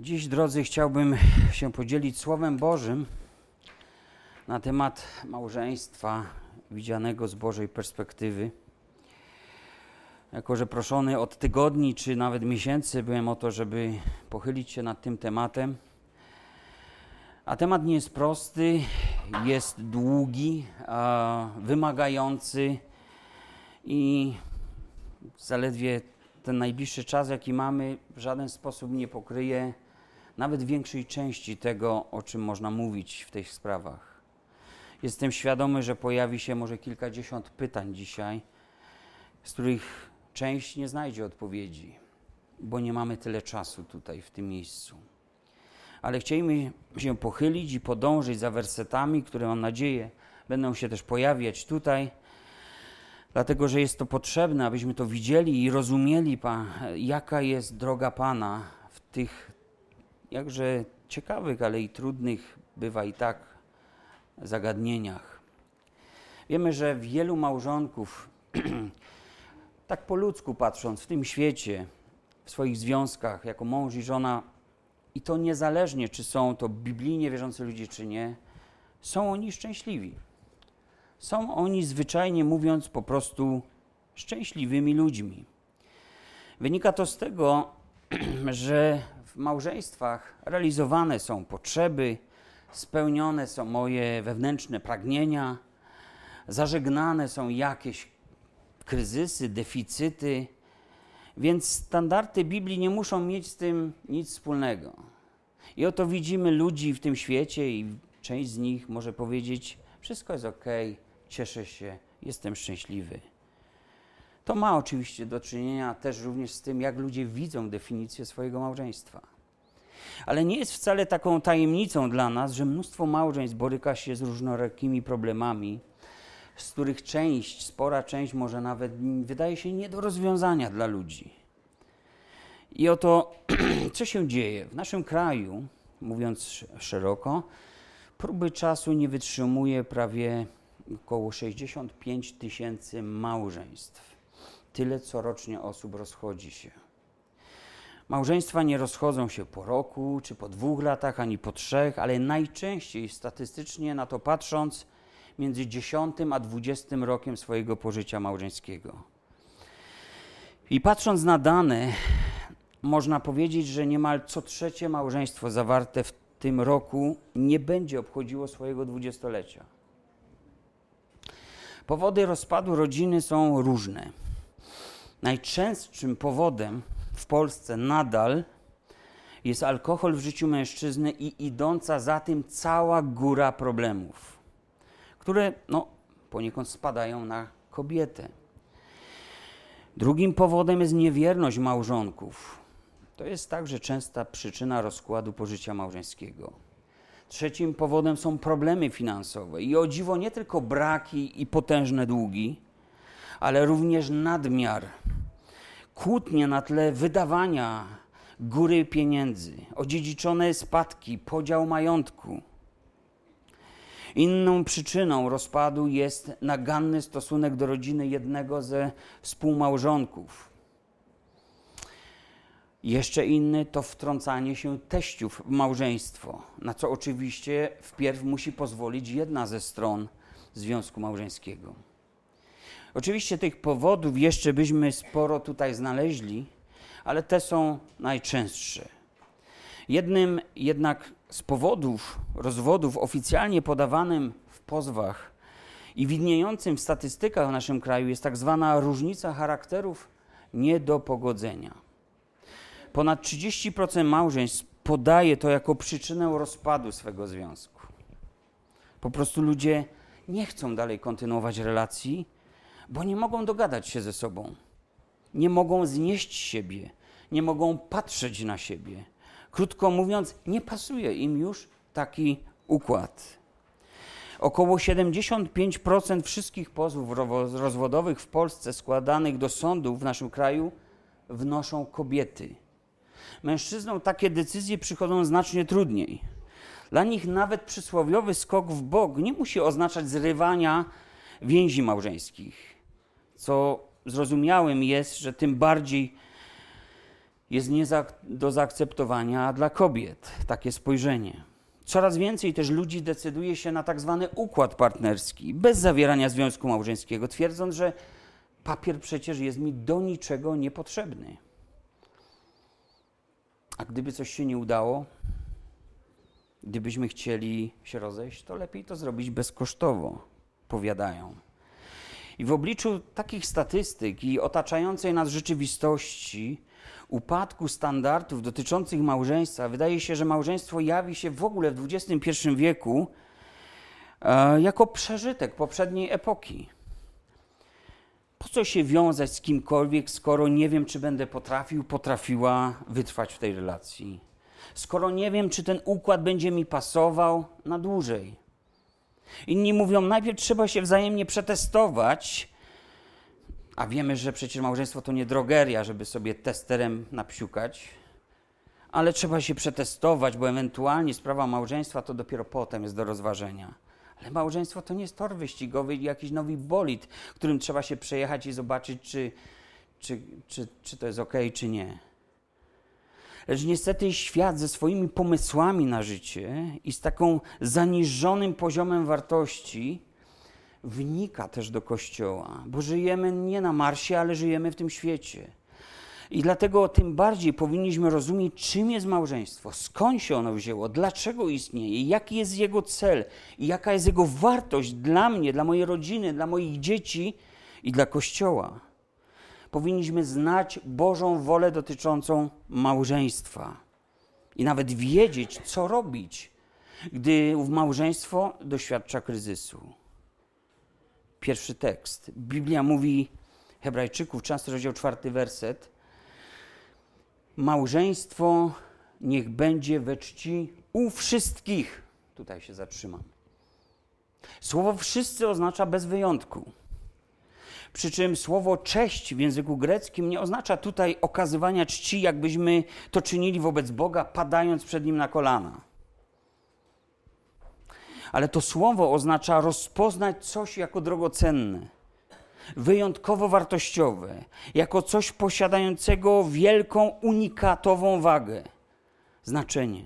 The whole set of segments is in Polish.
Dziś, drodzy, chciałbym się podzielić Słowem Bożym na temat małżeństwa widzianego z Bożej perspektywy. Jako, że proszony od tygodni czy nawet miesięcy byłem o to, żeby pochylić się nad tym tematem. A temat nie jest prosty, jest długi, wymagający i zaledwie ten najbliższy czas, jaki mamy, w żaden sposób nie pokryje nawet większej części tego, o czym można mówić w tych sprawach. Jestem świadomy, że pojawi się może kilkadziesiąt pytań dzisiaj, z których część nie znajdzie odpowiedzi, bo nie mamy tyle czasu tutaj, w tym miejscu. Ale chcielibyśmy się pochylić i podążyć za wersetami, które mam nadzieję będą się też pojawiać tutaj, dlatego że jest to potrzebne, abyśmy to widzieli i rozumieli, jaka jest droga Pana w tych jakże ciekawych, ale i trudnych bywa i tak zagadnieniach. Wiemy, że wielu małżonków, tak po ludzku patrząc, w tym świecie, w swoich związkach, jako mąż i żona, i to niezależnie, czy są to biblijnie wierzący ludzie, czy nie, są oni szczęśliwi. Są oni zwyczajnie mówiąc po prostu szczęśliwymi ludźmi. Wynika to z tego, że małżeństwach realizowane są potrzeby, spełnione są moje wewnętrzne pragnienia, zażegnane są jakieś kryzysy, deficyty, więc standardy Biblii nie muszą mieć z tym nic wspólnego. I oto widzimy ludzi w tym świecie, i część z nich może powiedzieć: Wszystko jest ok, cieszę się, jestem szczęśliwy. To ma oczywiście do czynienia też również z tym, jak ludzie widzą definicję swojego małżeństwa. Ale nie jest wcale taką tajemnicą dla nas, że mnóstwo małżeństw boryka się z różnorakimi problemami, z których część, spora część może nawet wydaje się nie do rozwiązania dla ludzi. I oto, co się dzieje? W naszym kraju, mówiąc szeroko, próby czasu nie wytrzymuje prawie około 65 tysięcy małżeństw. Tyle corocznie osób rozchodzi się. Małżeństwa nie rozchodzą się po roku, czy po dwóch latach, ani po trzech, ale najczęściej statystycznie na to patrząc, między 10 a 20 rokiem swojego pożycia małżeńskiego. I patrząc na dane, można powiedzieć, że niemal co trzecie małżeństwo zawarte w tym roku nie będzie obchodziło swojego dwudziestolecia. Powody rozpadu rodziny są różne. Najczęstszym powodem w Polsce nadal jest alkohol w życiu mężczyzny i idąca za tym cała góra problemów, które no, poniekąd spadają na kobietę. Drugim powodem jest niewierność małżonków. To jest także częsta przyczyna rozkładu pożycia małżeńskiego. Trzecim powodem są problemy finansowe i o dziwo nie tylko braki i potężne długi, ale również nadmiar kłótnie na tle wydawania góry pieniędzy, odziedziczone spadki, podział majątku. Inną przyczyną rozpadu jest naganny stosunek do rodziny jednego ze współmałżonków. Jeszcze inny to wtrącanie się teściów w małżeństwo, na co oczywiście wpierw musi pozwolić jedna ze stron związku małżeńskiego. Oczywiście tych powodów jeszcze byśmy sporo tutaj znaleźli, ale te są najczęstsze. Jednym jednak z powodów rozwodów oficjalnie podawanym w pozwach i widniejącym w statystykach w naszym kraju jest tak zwana różnica charakterów nie do pogodzenia. Ponad 30% małżeństw podaje to jako przyczynę rozpadu swego związku. Po prostu ludzie nie chcą dalej kontynuować relacji, bo nie mogą dogadać się ze sobą, nie mogą znieść siebie, nie mogą patrzeć na siebie. Krótko mówiąc, nie pasuje im już taki układ. Około 75% wszystkich pozwów rozwodowych w Polsce składanych do sądów w naszym kraju wnoszą kobiety. Mężczyznom takie decyzje przychodzą znacznie trudniej. Dla nich nawet przysłowiowy skok w bok nie musi oznaczać zrywania więzi małżeńskich co zrozumiałym jest, że tym bardziej jest nie do zaakceptowania dla kobiet takie spojrzenie. Coraz więcej też ludzi decyduje się na tak zwany układ partnerski, bez zawierania związku małżeńskiego, twierdząc, że papier przecież jest mi do niczego niepotrzebny. A gdyby coś się nie udało, gdybyśmy chcieli się rozejść, to lepiej to zrobić bezkosztowo, powiadają. I w obliczu takich statystyk i otaczającej nas rzeczywistości, upadku standardów dotyczących małżeństwa, wydaje się, że małżeństwo jawi się w ogóle w XXI wieku e, jako przeżytek poprzedniej epoki. Po co się wiązać z kimkolwiek, skoro nie wiem, czy będę potrafił, potrafiła wytrwać w tej relacji? Skoro nie wiem, czy ten układ będzie mi pasował na dłużej. Inni mówią, najpierw trzeba się wzajemnie przetestować, a wiemy, że przecież małżeństwo to nie drogeria, żeby sobie testerem napsiukać, ale trzeba się przetestować, bo ewentualnie sprawa małżeństwa to dopiero potem jest do rozważenia. Ale małżeństwo to nie jest tor wyścigowy jakiś nowy bolid, którym trzeba się przejechać i zobaczyć, czy, czy, czy, czy to jest ok, czy nie. Lecz niestety świat ze swoimi pomysłami na życie i z taką zaniżonym poziomem wartości wnika też do Kościoła, bo żyjemy nie na Marsie, ale żyjemy w tym świecie. I dlatego tym bardziej powinniśmy rozumieć, czym jest małżeństwo, skąd się ono wzięło, dlaczego istnieje, jaki jest jego cel i jaka jest jego wartość dla mnie, dla mojej rodziny, dla moich dzieci i dla Kościoła. Powinniśmy znać Bożą wolę dotyczącą małżeństwa i nawet wiedzieć, co robić, gdy małżeństwo doświadcza kryzysu. Pierwszy tekst. Biblia mówi Hebrajczyków, często rozdział czwarty werset. Małżeństwo niech będzie we czci u wszystkich. Tutaj się zatrzymam. Słowo wszyscy oznacza bez wyjątku. Przy czym słowo cześć w języku greckim nie oznacza tutaj okazywania czci, jakbyśmy to czynili wobec Boga, padając przed Nim na kolana. Ale to słowo oznacza rozpoznać coś jako drogocenne, wyjątkowo wartościowe, jako coś posiadającego wielką, unikatową wagę, znaczenie.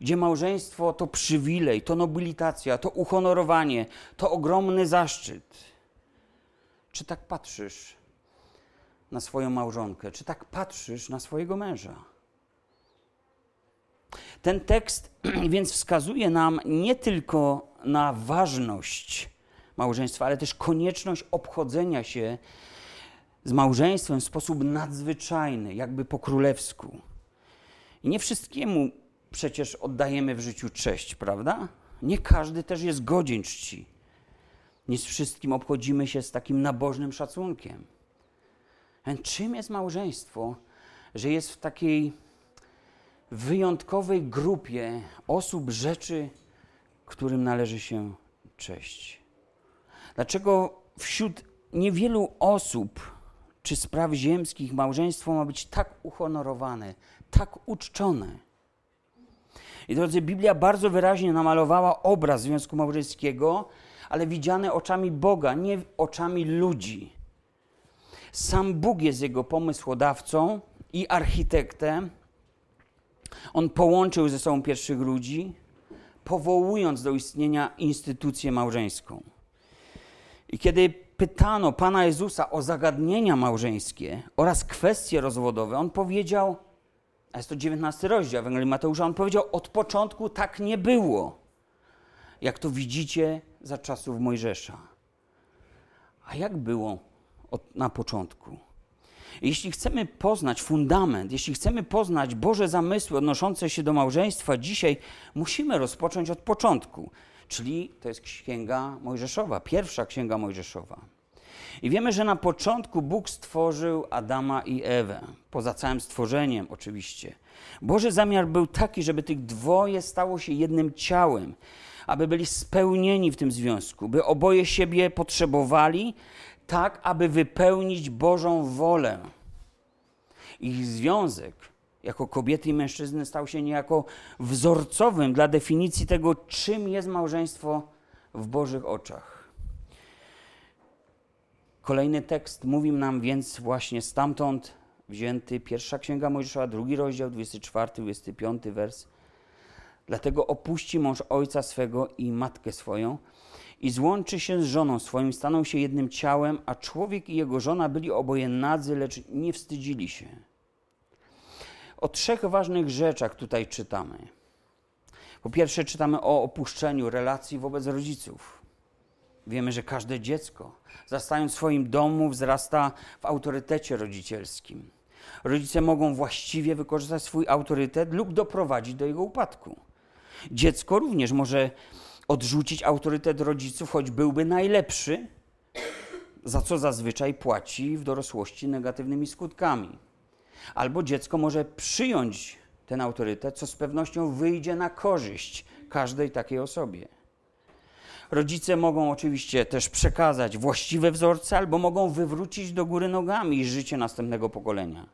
Gdzie małżeństwo to przywilej, to nobilitacja, to uhonorowanie, to ogromny zaszczyt czy tak patrzysz na swoją małżonkę? Czy tak patrzysz na swojego męża? Ten tekst więc wskazuje nam nie tylko na ważność małżeństwa, ale też konieczność obchodzenia się z małżeństwem w sposób nadzwyczajny, jakby po królewsku. I nie wszystkiemu przecież oddajemy w życiu cześć, prawda? Nie każdy też jest godzien czci nie z wszystkim obchodzimy się z takim nabożnym szacunkiem. Czym jest małżeństwo, że jest w takiej wyjątkowej grupie osób, rzeczy, którym należy się cześć? Dlaczego wśród niewielu osób czy spraw ziemskich małżeństwo ma być tak uhonorowane, tak uczczone? I drodzy, Biblia bardzo wyraźnie namalowała obraz związku małżeńskiego, ale widziane oczami Boga, nie oczami ludzi. Sam Bóg jest jego pomysłodawcą i architektem. On połączył ze sobą pierwszych ludzi, powołując do istnienia instytucję małżeńską. I kiedy pytano Pana Jezusa o zagadnienia małżeńskie oraz kwestie rozwodowe, on powiedział, a jest to 19 rozdział Ewangelii Mateusza, on powiedział, od początku tak nie było. Jak to widzicie, za czasów Mojżesza. A jak było od, na początku? Jeśli chcemy poznać fundament, jeśli chcemy poznać Boże zamysły odnoszące się do małżeństwa, dzisiaj musimy rozpocząć od początku, czyli to jest księga Mojżeszowa, pierwsza księga Mojżeszowa. I wiemy, że na początku Bóg stworzył Adama i Ewę, poza całym stworzeniem oczywiście. Boży zamiar był taki, żeby tych dwoje stało się jednym ciałem aby byli spełnieni w tym związku, by oboje siebie potrzebowali, tak aby wypełnić Bożą wolę. Ich związek jako kobiety i mężczyzny stał się niejako wzorcowym dla definicji tego, czym jest małżeństwo w Bożych oczach. Kolejny tekst mówi nam więc właśnie stamtąd, wzięty. Pierwsza Księga Mojżeszowa, drugi rozdział, 24, 25 wers. Dlatego opuści mąż ojca swego i matkę swoją i złączy się z żoną swoją, staną się jednym ciałem, a człowiek i jego żona byli oboje nadzy, lecz nie wstydzili się. O trzech ważnych rzeczach tutaj czytamy. Po pierwsze, czytamy o opuszczeniu relacji wobec rodziców. Wiemy, że każde dziecko, zastając w swoim domu, wzrasta w autorytecie rodzicielskim. Rodzice mogą właściwie wykorzystać swój autorytet lub doprowadzić do jego upadku. Dziecko również może odrzucić autorytet rodziców, choć byłby najlepszy, za co zazwyczaj płaci w dorosłości negatywnymi skutkami. Albo dziecko może przyjąć ten autorytet, co z pewnością wyjdzie na korzyść każdej takiej osobie. Rodzice mogą oczywiście też przekazać właściwe wzorce, albo mogą wywrócić do góry nogami życie następnego pokolenia.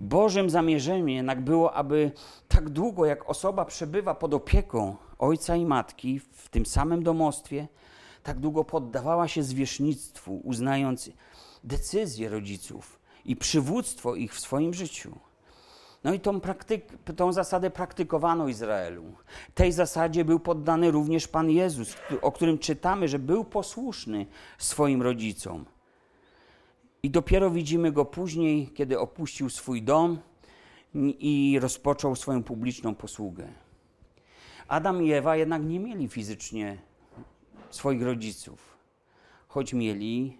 Bożym zamierzeniem jednak było, aby tak długo jak osoba przebywa pod opieką ojca i matki w tym samym domostwie, tak długo poddawała się zwierzchnictwu, uznając decyzje rodziców i przywództwo ich w swoim życiu. No i tą, praktyk, tą zasadę praktykowano Izraelu. Tej zasadzie był poddany również Pan Jezus, o którym czytamy, że był posłuszny swoim rodzicom. I dopiero widzimy go później, kiedy opuścił swój dom i rozpoczął swoją publiczną posługę. Adam i Ewa jednak nie mieli fizycznie swoich rodziców, choć mieli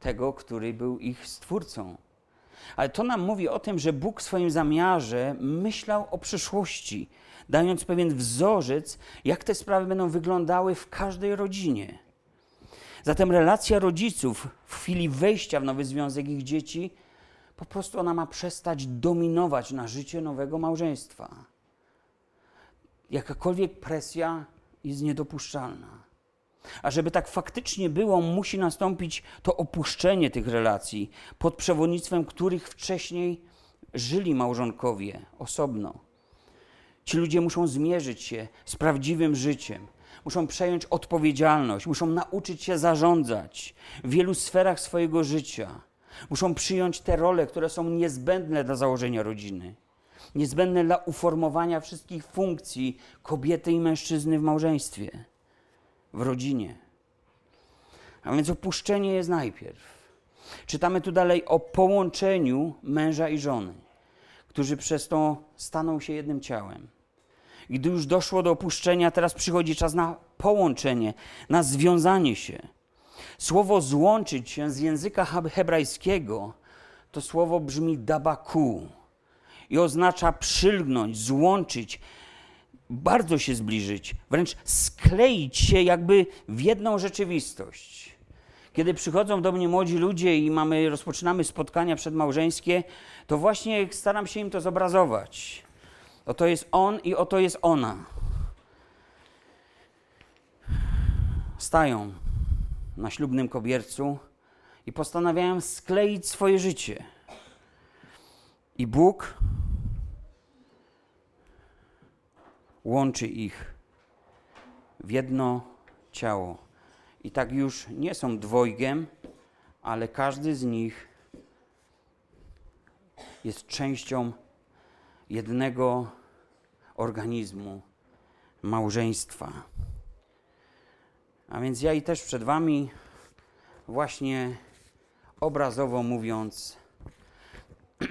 tego, który był ich stwórcą. Ale to nam mówi o tym, że Bóg w swoim zamiarze myślał o przyszłości, dając pewien wzorzec, jak te sprawy będą wyglądały w każdej rodzinie. Zatem relacja rodziców w chwili wejścia w nowy związek ich dzieci, po prostu ona ma przestać dominować na życie nowego małżeństwa. Jakakolwiek presja jest niedopuszczalna. A żeby tak faktycznie było, musi nastąpić to opuszczenie tych relacji, pod przewodnictwem których wcześniej żyli małżonkowie osobno. Ci ludzie muszą zmierzyć się z prawdziwym życiem, muszą przejąć odpowiedzialność, muszą nauczyć się zarządzać w wielu sferach swojego życia. Muszą przyjąć te role, które są niezbędne dla założenia rodziny, niezbędne dla uformowania wszystkich funkcji kobiety i mężczyzny w małżeństwie, w rodzinie. A więc opuszczenie jest najpierw. Czytamy tu dalej o połączeniu męża i żony, którzy przez to staną się jednym ciałem. Gdy już doszło do opuszczenia, teraz przychodzi czas na połączenie, na związanie się. Słowo złączyć się z języka hebrajskiego to słowo brzmi dabaku i oznacza przylgnąć, złączyć, bardzo się zbliżyć, wręcz skleić się jakby w jedną rzeczywistość. Kiedy przychodzą do mnie młodzi ludzie i mamy, rozpoczynamy spotkania przedmałżeńskie, to właśnie staram się im to zobrazować. Oto jest on i oto jest ona. Stają na ślubnym kobiercu i postanawiają skleić swoje życie. I Bóg łączy ich w jedno ciało. I tak już nie są dwojgiem, ale każdy z nich jest częścią jednego organizmu małżeństwa. A więc ja i też przed Wami, właśnie obrazowo mówiąc,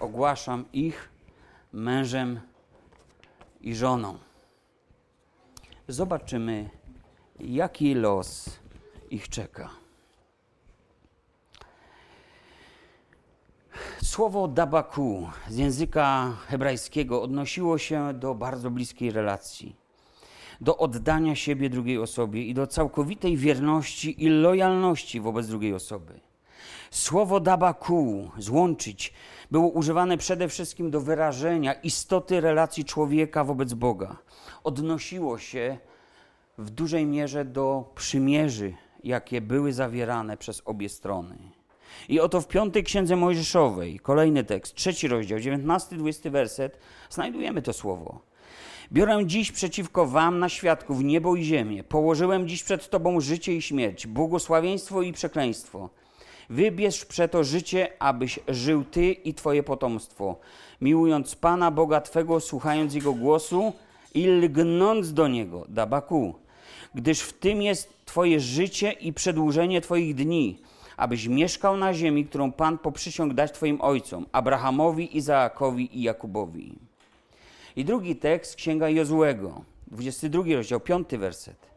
ogłaszam ich mężem i żoną. Zobaczymy, jaki los ich czeka. Słowo dabaku z języka hebrajskiego odnosiło się do bardzo bliskiej relacji, do oddania siebie drugiej osobie i do całkowitej wierności i lojalności wobec drugiej osoby. Słowo dabaku, złączyć, było używane przede wszystkim do wyrażenia istoty relacji człowieka wobec Boga. Odnosiło się w dużej mierze do przymierzy, jakie były zawierane przez obie strony. I oto w piątej księdze Mojżeszowej, kolejny tekst, trzeci rozdział, 19-20 werset, znajdujemy to słowo. Biorę dziś przeciwko wam na świadków niebo i ziemię. Położyłem dziś przed tobą życie i śmierć, błogosławieństwo i przekleństwo. Wybierz przeto życie, abyś żył Ty i Twoje potomstwo, miłując Pana Boga Twego, słuchając Jego głosu i lgnąc do Niego, dabaku, gdyż w tym jest Twoje życie i przedłużenie Twoich dni, abyś mieszkał na ziemi, którą Pan poprzysiągł dać Twoim ojcom, Abrahamowi, Izaakowi i Jakubowi. I drugi tekst, Księga Jozłego, 22 rozdział, 5 werset.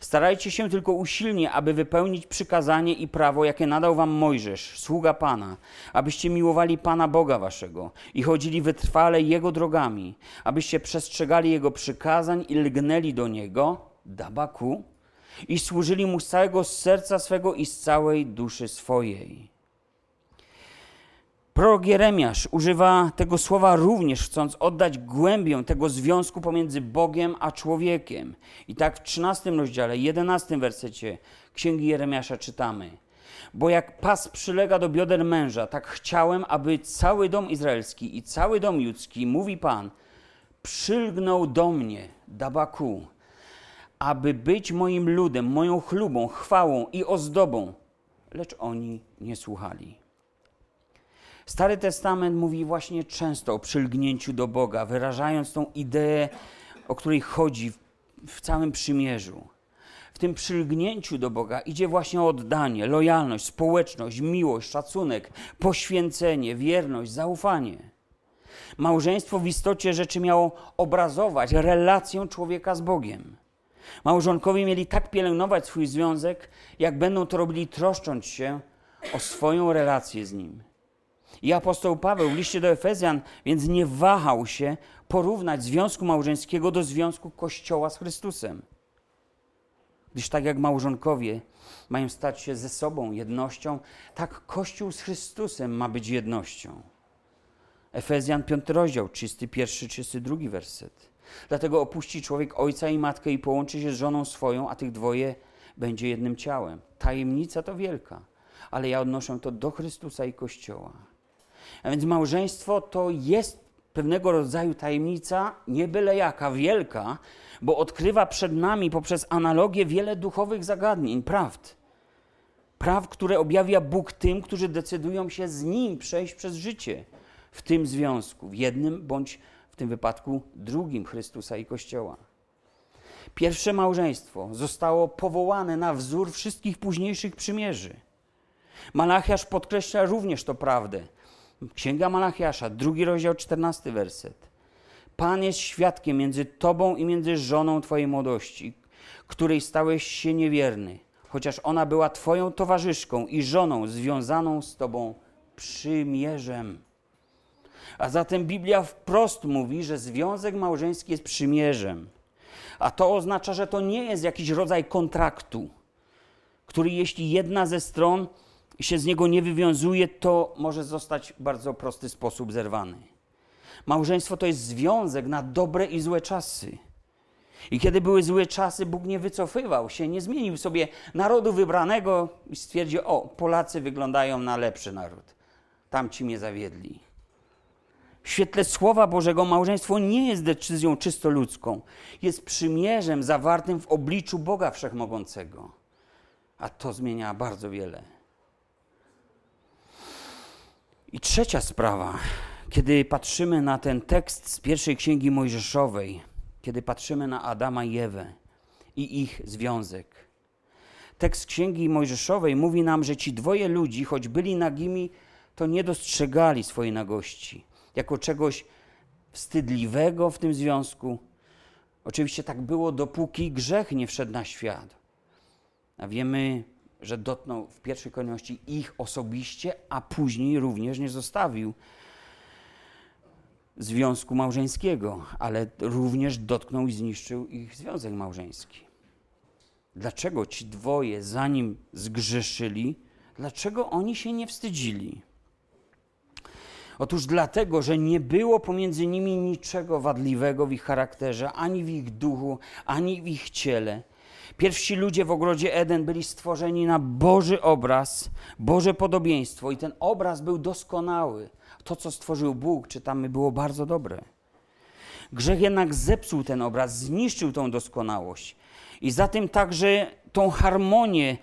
Starajcie się tylko usilnie, aby wypełnić przykazanie i prawo, jakie nadał wam Mojżesz, sługa Pana, abyście miłowali Pana Boga waszego i chodzili wytrwale Jego drogami, abyście przestrzegali Jego przykazań i lgnęli do Niego, dabaku, i służyli Mu z całego serca swego i z całej duszy swojej. Prorok Jeremiasz używa tego słowa również, chcąc oddać głębię tego związku pomiędzy Bogiem a człowiekiem. I tak w 13 rozdziale, 11 wersecie Księgi Jeremiasza czytamy: Bo jak pas przylega do bioder męża, tak chciałem, aby cały dom izraelski i cały dom judzki, mówi Pan, przylgnął do mnie, Dabaku, aby być moim ludem, moją chlubą, chwałą i ozdobą. Lecz oni nie słuchali. Stary Testament mówi właśnie często o przylgnięciu do Boga, wyrażając tą ideę, o której chodzi w całym przymierzu. W tym przylgnięciu do Boga idzie właśnie oddanie, lojalność, społeczność, miłość, szacunek, poświęcenie, wierność, zaufanie. Małżeństwo w istocie rzeczy miało obrazować relację człowieka z Bogiem. Małżonkowie mieli tak pielęgnować swój związek, jak będą to robili troszcząc się o swoją relację z Nim. I apostoł Paweł w liście do Efezjan więc nie wahał się porównać związku małżeńskiego do związku Kościoła z Chrystusem. Gdyż tak jak małżonkowie mają stać się ze sobą jednością, tak Kościół z Chrystusem ma być jednością. Efezjan 5 rozdział, 31, 32 werset. Dlatego opuści człowiek ojca i matkę i połączy się z żoną swoją, a tych dwoje będzie jednym ciałem. Tajemnica to wielka, ale ja odnoszę to do Chrystusa i Kościoła. A więc małżeństwo to jest pewnego rodzaju tajemnica, nie byle jaka, wielka, bo odkrywa przed nami poprzez analogię wiele duchowych zagadnień, prawd. Praw, które objawia Bóg tym, którzy decydują się z Nim przejść przez życie w tym związku, w jednym bądź w tym wypadku drugim Chrystusa i Kościoła. Pierwsze małżeństwo zostało powołane na wzór wszystkich późniejszych przymierzy. Malachiasz podkreśla również to prawdę. Księga Malachiasza, drugi rozdział, czternasty werset. Pan jest świadkiem między tobą i między żoną twojej młodości, której stałeś się niewierny, chociaż ona była twoją towarzyszką i żoną związaną z tobą przymierzem. A zatem Biblia wprost mówi, że związek małżeński jest przymierzem. A to oznacza, że to nie jest jakiś rodzaj kontraktu, który jeśli jedna ze stron się z niego nie wywiązuje, to może zostać w bardzo prosty sposób zerwany. Małżeństwo to jest związek na dobre i złe czasy. I kiedy były złe czasy, Bóg nie wycofywał się, nie zmienił sobie narodu wybranego i stwierdził: O, Polacy wyglądają na lepszy naród. Tamci mnie zawiedli. W świetle Słowa Bożego małżeństwo nie jest decyzją czysto ludzką, jest przymierzem zawartym w obliczu Boga Wszechmogącego. A to zmienia bardzo wiele. I trzecia sprawa, kiedy patrzymy na ten tekst z pierwszej księgi Mojżeszowej, kiedy patrzymy na Adama i Ewę i ich związek. Tekst księgi Mojżeszowej mówi nam, że ci dwoje ludzi, choć byli nagimi, to nie dostrzegali swojej nagości jako czegoś wstydliwego w tym związku. Oczywiście tak było, dopóki grzech nie wszedł na świat. A wiemy, że dotknął w pierwszej kolejności ich osobiście, a później również nie zostawił związku małżeńskiego, ale również dotknął i zniszczył ich związek małżeński. Dlaczego ci dwoje, zanim zgrzeszyli, dlaczego oni się nie wstydzili? Otóż dlatego, że nie było pomiędzy nimi niczego wadliwego w ich charakterze, ani w ich duchu, ani w ich ciele. Pierwsi ludzie w ogrodzie Eden byli stworzeni na Boży obraz, Boże podobieństwo, i ten obraz był doskonały. To, co stworzył Bóg, czytamy, było bardzo dobre. Grzech jednak zepsuł ten obraz, zniszczył tą doskonałość. I za tym także tą harmonię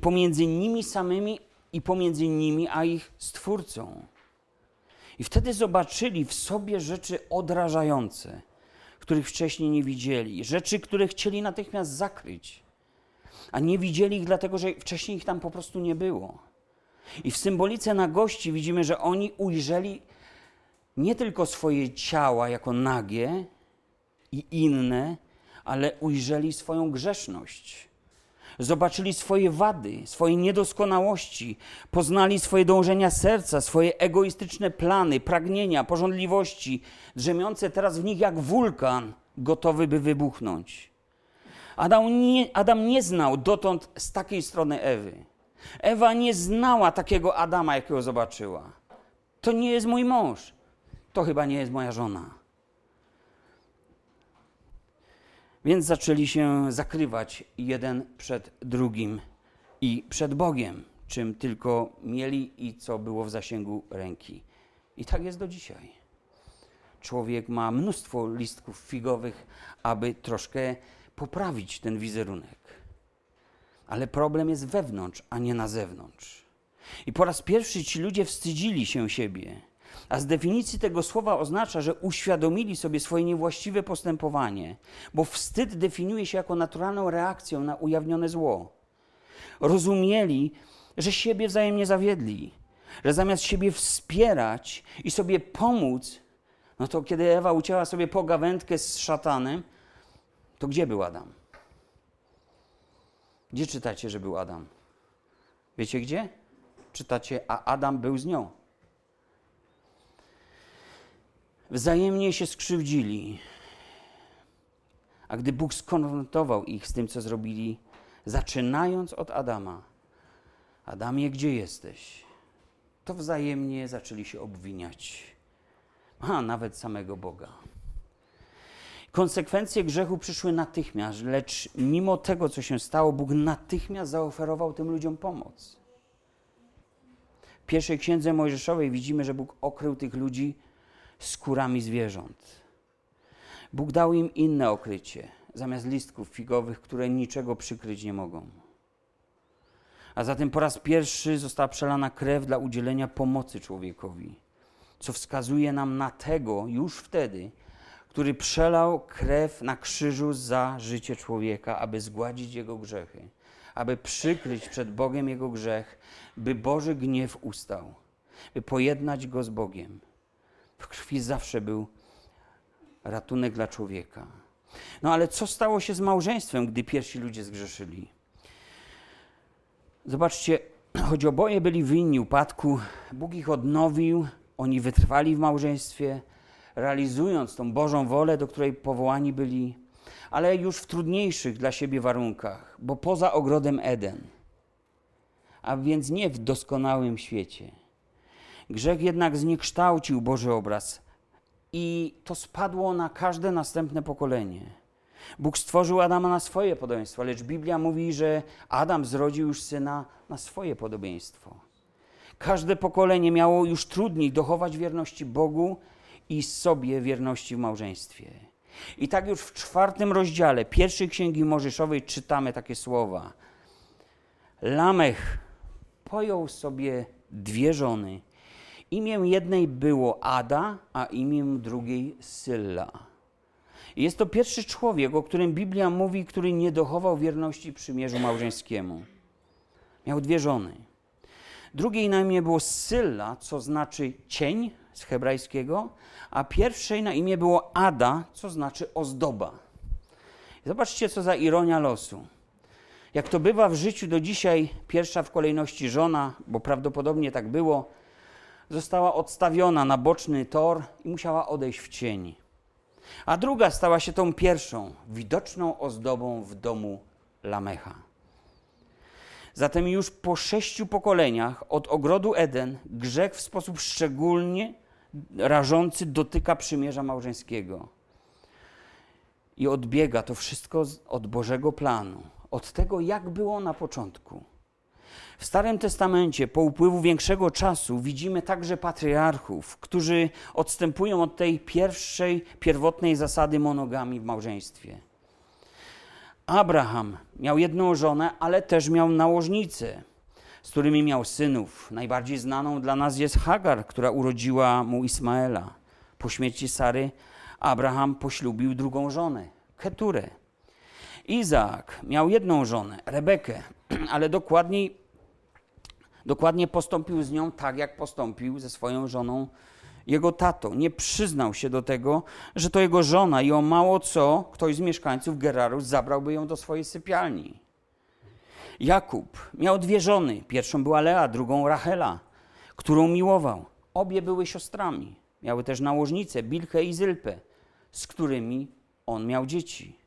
pomiędzy nimi samymi i pomiędzy nimi a ich Stwórcą. I wtedy zobaczyli w sobie rzeczy odrażające, których wcześniej nie widzieli, rzeczy, które chcieli natychmiast zakryć, a nie widzieli ich dlatego, że wcześniej ich tam po prostu nie było. I w symbolice nagości widzimy, że oni ujrzeli nie tylko swoje ciała jako nagie i inne, ale ujrzeli swoją grzeszność. Zobaczyli swoje wady, swoje niedoskonałości, poznali swoje dążenia serca, swoje egoistyczne plany, pragnienia, porządliwości, drzemiące teraz w nich jak wulkan, gotowy by wybuchnąć. Adam nie, Adam nie znał dotąd z takiej strony Ewy. Ewa nie znała takiego Adama, jakiego zobaczyła. To nie jest mój mąż. To chyba nie jest moja żona. Więc zaczęli się zakrywać jeden przed drugim i przed Bogiem, czym tylko mieli i co było w zasięgu ręki. I tak jest do dzisiaj. Człowiek ma mnóstwo listków figowych, aby troszkę poprawić ten wizerunek. Ale problem jest wewnątrz, a nie na zewnątrz. I po raz pierwszy ci ludzie wstydzili się siebie. A z definicji tego słowa oznacza, że uświadomili sobie swoje niewłaściwe postępowanie, bo wstyd definiuje się jako naturalną reakcją na ujawnione zło. Rozumieli, że siebie wzajemnie zawiedli, że zamiast siebie wspierać i sobie pomóc, no to kiedy Ewa ucięła sobie pogawędkę z szatanem, to gdzie był Adam? Gdzie czytacie, że był Adam? Wiecie gdzie? Czytacie, a Adam był z nią. Wzajemnie się skrzywdzili. A gdy Bóg skonfrontował ich z tym, co zrobili, zaczynając od Adama, Adamie, gdzie jesteś? To wzajemnie zaczęli się obwiniać. A nawet samego Boga. Konsekwencje grzechu przyszły natychmiast, lecz mimo tego, co się stało, Bóg natychmiast zaoferował tym ludziom pomoc. W pierwszej księdze Mojżeszowej widzimy, że Bóg okrył tych ludzi skórami zwierząt. Bóg dał im inne okrycie, zamiast listków figowych, które niczego przykryć nie mogą. A zatem po raz pierwszy została przelana krew dla udzielenia pomocy człowiekowi, co wskazuje nam na tego już wtedy, który przelał krew na krzyżu za życie człowieka, aby zgładzić jego grzechy, aby przykryć przed Bogiem jego grzech, by Boży gniew ustał, by pojednać go z Bogiem. W krwi zawsze był ratunek dla człowieka. No ale co stało się z małżeństwem, gdy pierwsi ludzie zgrzeszyli? Zobaczcie, choć oboje byli winni upadku, Bóg ich odnowił, oni wytrwali w małżeństwie, realizując tą Bożą wolę, do której powołani byli, ale już w trudniejszych dla siebie warunkach, bo poza ogrodem Eden, a więc nie w doskonałym świecie. Grzech jednak zniekształcił Boży obraz i to spadło na każde następne pokolenie. Bóg stworzył Adama na swoje podobieństwo, lecz Biblia mówi, że Adam zrodził już syna na swoje podobieństwo. Każde pokolenie miało już trudniej dochować wierności Bogu i sobie wierności w małżeństwie. I tak już w czwartym rozdziale pierwszej księgi Mojżeszowej czytamy takie słowa. Lamech pojął sobie dwie żony Imię jednej było Ada, a imię drugiej Sylla. Jest to pierwszy człowiek, o którym Biblia mówi, który nie dochował wierności przymierzu małżeńskiemu. Miał dwie żony. Drugiej na imię było Sylla, co znaczy cień z hebrajskiego, a pierwszej na imię było Ada, co znaczy ozdoba. Zobaczcie, co za ironia losu. Jak to bywa w życiu do dzisiaj, pierwsza w kolejności żona, bo prawdopodobnie tak było, została odstawiona na boczny tor i musiała odejść w cień. A druga stała się tą pierwszą, widoczną ozdobą w domu Lamecha. Zatem już po sześciu pokoleniach od ogrodu Eden grzech w sposób szczególnie rażący dotyka przymierza małżeńskiego. I odbiega to wszystko od Bożego planu, od tego, jak było na początku. W Starym Testamencie po upływu większego czasu widzimy także patriarchów, którzy odstępują od tej pierwszej, pierwotnej zasady monogami w małżeństwie. Abraham miał jedną żonę, ale też miał nałożnicę. z którymi miał synów. Najbardziej znaną dla nas jest Hagar, która urodziła mu Ismaela. Po śmierci Sary Abraham poślubił drugą żonę, Keturę. Izaak miał jedną żonę, Rebekę, ale dokładniej, dokładnie postąpił z nią tak, jak postąpił ze swoją żoną jego tato. Nie przyznał się do tego, że to jego żona i o mało co ktoś z mieszkańców Geraru zabrałby ją do swojej sypialni. Jakub miał dwie żony. Pierwszą była Lea, drugą Rachela, którą miłował. Obie były siostrami. Miały też nałożnice, Bilkę i Zylpę, z którymi on miał dzieci.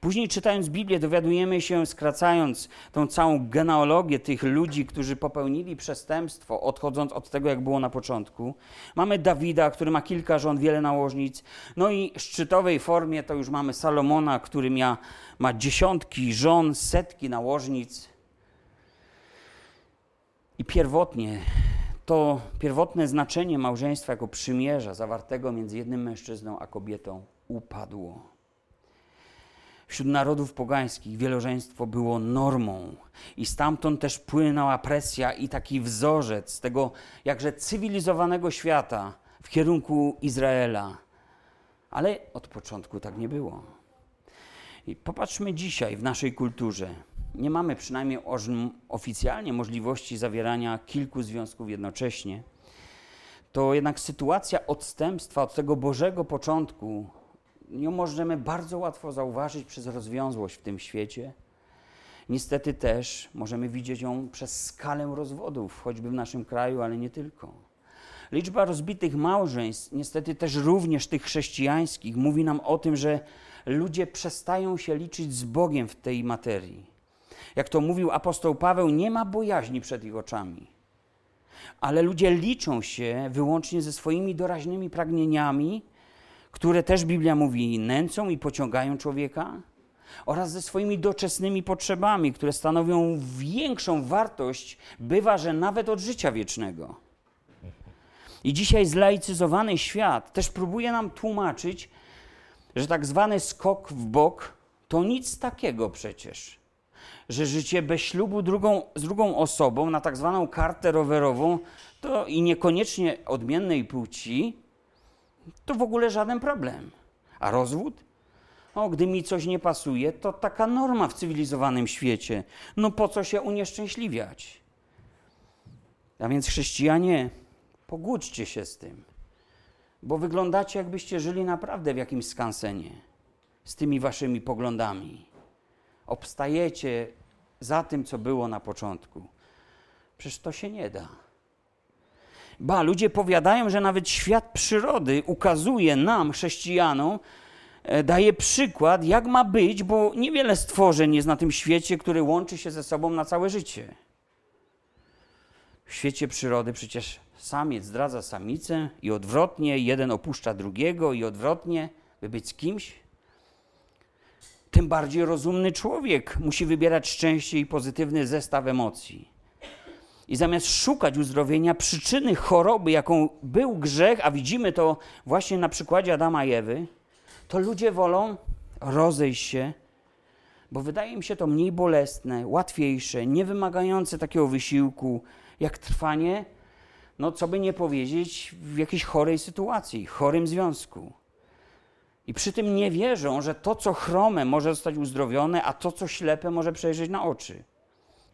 Później czytając Biblię dowiadujemy się, skracając tą całą genealogię tych ludzi, którzy popełnili przestępstwo, odchodząc od tego, jak było na początku. Mamy Dawida, który ma kilka żon, wiele nałożnic. No i w szczytowej formie to już mamy Salomona, który ma, ma dziesiątki żon, setki nałożnic. I pierwotnie to pierwotne znaczenie małżeństwa jako przymierza zawartego między jednym mężczyzną a kobietą upadło. Wśród narodów pogańskich wielożeństwo było normą i stamtąd też płynęła presja i taki wzorzec tego jakże cywilizowanego świata w kierunku Izraela. Ale od początku tak nie było. I popatrzmy dzisiaj w naszej kulturze. Nie mamy przynajmniej oficjalnie możliwości zawierania kilku związków jednocześnie. To jednak sytuacja odstępstwa od tego Bożego początku ją możemy bardzo łatwo zauważyć przez rozwiązłość w tym świecie. Niestety też możemy widzieć ją przez skalę rozwodów, choćby w naszym kraju, ale nie tylko. Liczba rozbitych małżeństw, niestety też również tych chrześcijańskich, mówi nam o tym, że ludzie przestają się liczyć z Bogiem w tej materii. Jak to mówił apostoł Paweł, nie ma bojaźni przed ich oczami. Ale ludzie liczą się wyłącznie ze swoimi doraźnymi pragnieniami, które też Biblia mówi nęcą i pociągają człowieka, oraz ze swoimi doczesnymi potrzebami, które stanowią większą wartość, bywa, że nawet od życia wiecznego. I dzisiaj zlaicyzowany świat też próbuje nam tłumaczyć, że tak zwany skok w bok to nic takiego przecież. Że życie bez ślubu drugą, z drugą osobą na tak zwaną kartę rowerową to i niekoniecznie odmiennej płci to w ogóle żaden problem. A rozwód? O, gdy mi coś nie pasuje, to taka norma w cywilizowanym świecie. No po co się unieszczęśliwiać? A więc chrześcijanie, pogódźcie się z tym, bo wyglądacie jakbyście żyli naprawdę w jakimś skansenie z tymi waszymi poglądami. Obstajecie za tym, co było na początku. Przecież to się nie da. Ba, ludzie powiadają, że nawet świat przyrody ukazuje nam, chrześcijanom, e, daje przykład, jak ma być, bo niewiele stworzeń jest na tym świecie, które łączy się ze sobą na całe życie. W świecie przyrody przecież samiec zdradza samicę i odwrotnie, jeden opuszcza drugiego i odwrotnie, by być z kimś. Tym bardziej rozumny człowiek musi wybierać szczęście i pozytywny zestaw emocji. I zamiast szukać uzdrowienia przyczyny choroby, jaką był grzech, a widzimy to właśnie na przykładzie Adama i Ewy, to ludzie wolą rozejść się, bo wydaje im się to mniej bolesne, łatwiejsze, nie wymagające takiego wysiłku, jak trwanie, no co by nie powiedzieć, w jakiejś chorej sytuacji, chorym związku. I przy tym nie wierzą, że to, co chrome, może zostać uzdrowione, a to, co ślepe, może przejrzeć na oczy.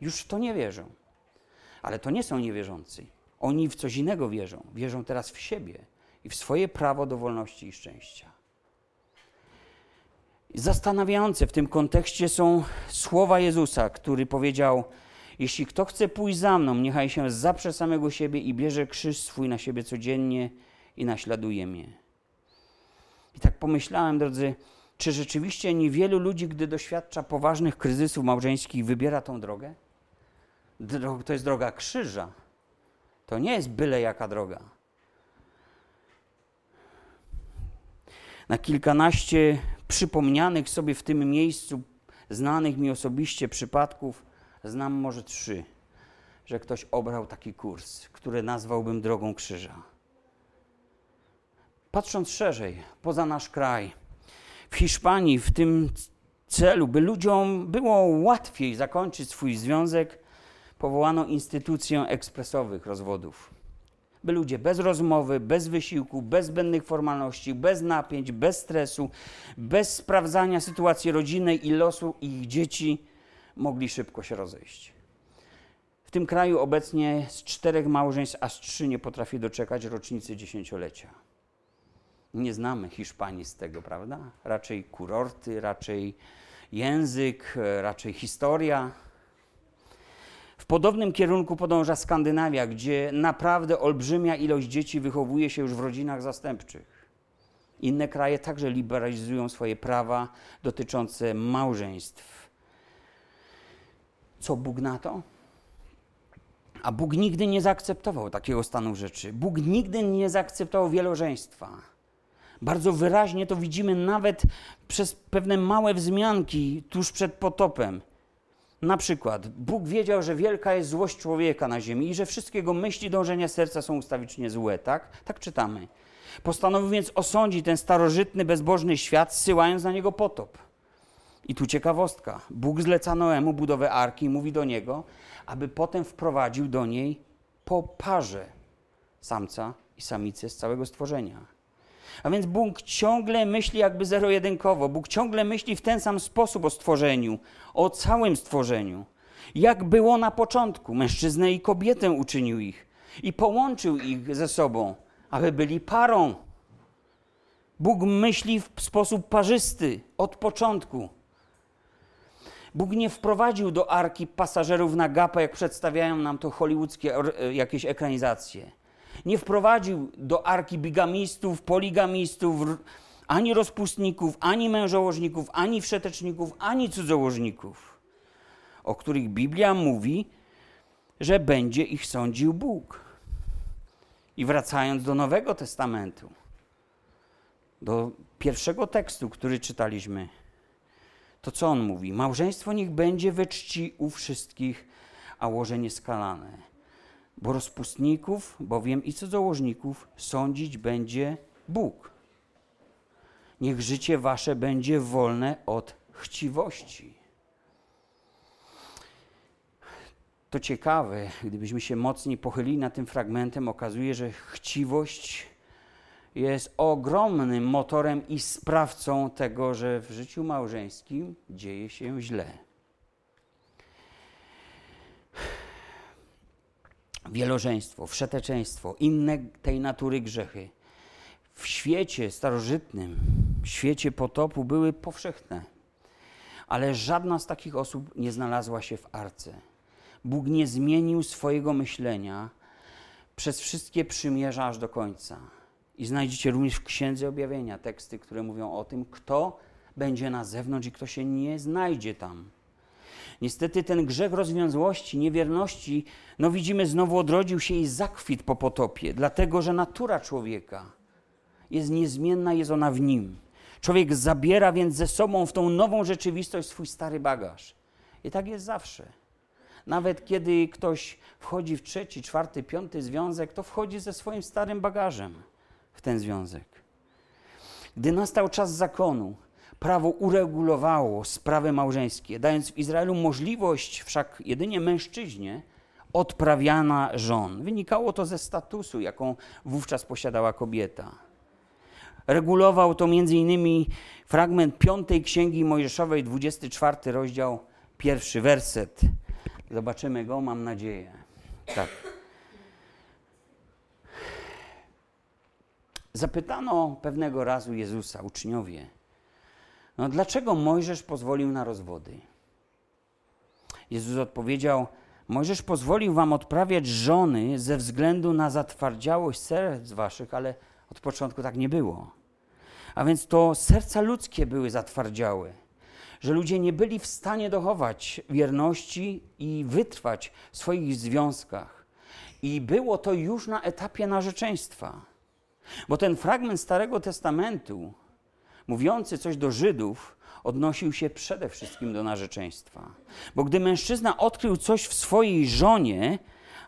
Już w to nie wierzą. Ale to nie są niewierzący. Oni w coś innego wierzą. Wierzą teraz w siebie i w swoje prawo do wolności i szczęścia. Zastanawiające w tym kontekście są słowa Jezusa, który powiedział: Jeśli kto chce pójść za mną, niechaj się zaprze samego siebie i bierze krzyż swój na siebie codziennie i naśladuje mnie. I tak pomyślałem, drodzy, czy rzeczywiście niewielu ludzi, gdy doświadcza poważnych kryzysów małżeńskich, wybiera tą drogę? To jest droga krzyża. To nie jest byle jaka droga. Na kilkanaście przypomnianych sobie w tym miejscu, znanych mi osobiście przypadków, znam może trzy, że ktoś obrał taki kurs, który nazwałbym drogą krzyża. Patrząc szerzej, poza nasz kraj, w Hiszpanii w tym celu, by ludziom było łatwiej zakończyć swój związek, powołano instytucję ekspresowych rozwodów. By ludzie bez rozmowy, bez wysiłku, bez zbędnych formalności, bez napięć, bez stresu, bez sprawdzania sytuacji rodzinnej i losu ich dzieci mogli szybko się rozejść. W tym kraju obecnie z czterech małżeństw aż trzy nie potrafi doczekać rocznicy dziesięciolecia. Nie znamy Hiszpanii z tego, prawda? Raczej kurorty, raczej język, raczej historia. Podobnym kierunku podąża Skandynawia, gdzie naprawdę olbrzymia ilość dzieci wychowuje się już w rodzinach zastępczych. Inne kraje także liberalizują swoje prawa dotyczące małżeństw. Co Bóg na to? A Bóg nigdy nie zaakceptował takiego stanu rzeczy. Bóg nigdy nie zaakceptował wielożeństwa. Bardzo wyraźnie to widzimy nawet przez pewne małe wzmianki tuż przed potopem. Na przykład, Bóg wiedział, że wielka jest złość człowieka na ziemi i że wszystkie jego myśli, dążenia serca są ustawicznie złe, tak? Tak czytamy. Postanowił więc osądzić ten starożytny, bezbożny świat, zsyłając na niego potop. I tu ciekawostka. Bóg zleca Noemu budowę arki i mówi do niego, aby potem wprowadził do niej po parze samca i samicy z całego stworzenia. A więc Bóg ciągle myśli jakby zero-jedynkowo. Bóg ciągle myśli w ten sam sposób o stworzeniu, o całym stworzeniu. Jak było na początku, mężczyznę i kobietę uczynił ich i połączył ich ze sobą, aby byli parą. Bóg myśli w sposób parzysty od początku. Bóg nie wprowadził do arki pasażerów na gapę, jak przedstawiają nam to hollywoodzkie e, jakieś ekranizacje. Nie wprowadził do arki bigamistów, poligamistów, ani rozpustników, ani mężołożników, ani wszeteczników, ani cudzołożników, o których Biblia mówi, że będzie ich sądził Bóg. I wracając do Nowego Testamentu, do pierwszego tekstu, który czytaliśmy, to co on mówi? Małżeństwo niech będzie we czci u wszystkich, a łoże nieskalane. Bo rozpustników, bowiem i cudzołożników sądzić będzie Bóg. Niech życie wasze będzie wolne od chciwości. To ciekawe, gdybyśmy się mocniej pochylili nad tym fragmentem, okazuje, że chciwość jest ogromnym motorem i sprawcą tego, że w życiu małżeńskim dzieje się źle. Wielożeństwo, wszeteczeństwo, inne tej natury grzechy w świecie starożytnym, w świecie potopu były powszechne. Ale żadna z takich osób nie znalazła się w arce. Bóg nie zmienił swojego myślenia przez wszystkie przymierza aż do końca. I znajdziecie również w Księdze Objawienia teksty, które mówią o tym, kto będzie na zewnątrz i kto się nie znajdzie tam. Niestety ten grzech rozwiązłości, niewierności, no widzimy, znowu odrodził się i zakwit po potopie, dlatego że natura człowieka jest niezmienna, jest ona w nim. Człowiek zabiera więc ze sobą w tą nową rzeczywistość swój stary bagaż. I tak jest zawsze. Nawet kiedy ktoś wchodzi w trzeci, czwarty, piąty związek, to wchodzi ze swoim starym bagażem w ten związek. Gdy nastał czas zakonu, prawo uregulowało sprawy małżeńskie, dając w Izraelu możliwość wszak jedynie mężczyźnie odprawiana żon. Wynikało to ze statusu, jaką wówczas posiadała kobieta. Regulował to m.in. fragment piątej Księgi Mojżeszowej, 24 rozdział, pierwszy werset. Zobaczymy go, mam nadzieję. Tak. Zapytano pewnego razu Jezusa, uczniowie, no dlaczego Mojżesz pozwolił na rozwody? Jezus odpowiedział, Mojżesz pozwolił wam odprawiać żony ze względu na zatwardziałość serc waszych, ale od początku tak nie było. A więc to serca ludzkie były zatwardziałe, że ludzie nie byli w stanie dochować wierności i wytrwać w swoich związkach. I było to już na etapie narzeczeństwa. Bo ten fragment Starego Testamentu, mówiący coś do Żydów, odnosił się przede wszystkim do narzeczeństwa. Bo gdy mężczyzna odkrył coś w swojej żonie,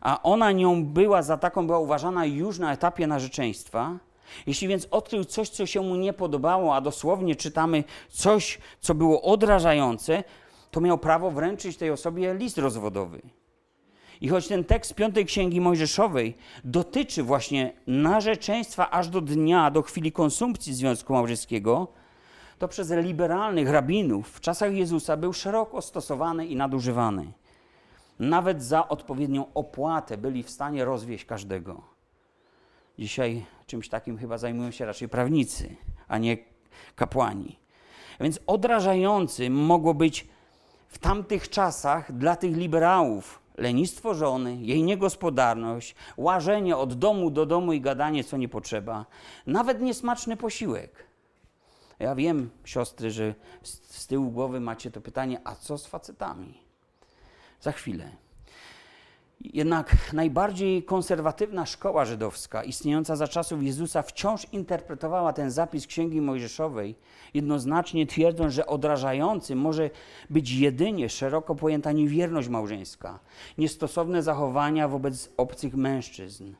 a ona nią była, za taką była uważana już na etapie narzeczeństwa, jeśli więc odkrył coś, co się mu nie podobało, a dosłownie czytamy coś, co było odrażające, to miał prawo wręczyć tej osobie list rozwodowy. I choć ten tekst piątej księgi Mojżeszowej dotyczy właśnie narzeczeństwa aż do dnia, do chwili konsumpcji związku małżeńskiego, to przez liberalnych rabinów w czasach Jezusa był szeroko stosowany i nadużywany. Nawet za odpowiednią opłatę byli w stanie rozwieść każdego. Dzisiaj czymś takim chyba zajmują się raczej prawnicy, a nie kapłani. Więc odrażający mogło być w tamtych czasach dla tych liberałów lenistwo żony, jej niegospodarność, łażenie od domu do domu i gadanie, co nie potrzeba, nawet niesmaczny posiłek. Ja wiem, siostry, że z tyłu głowy macie to pytanie, a co z facetami? Za chwilę. Jednak najbardziej konserwatywna szkoła żydowska, istniejąca za czasów Jezusa, wciąż interpretowała ten zapis Księgi Mojżeszowej, jednoznacznie twierdząc, że odrażający może być jedynie szeroko pojęta niewierność małżeńska, niestosowne zachowania wobec obcych mężczyzn.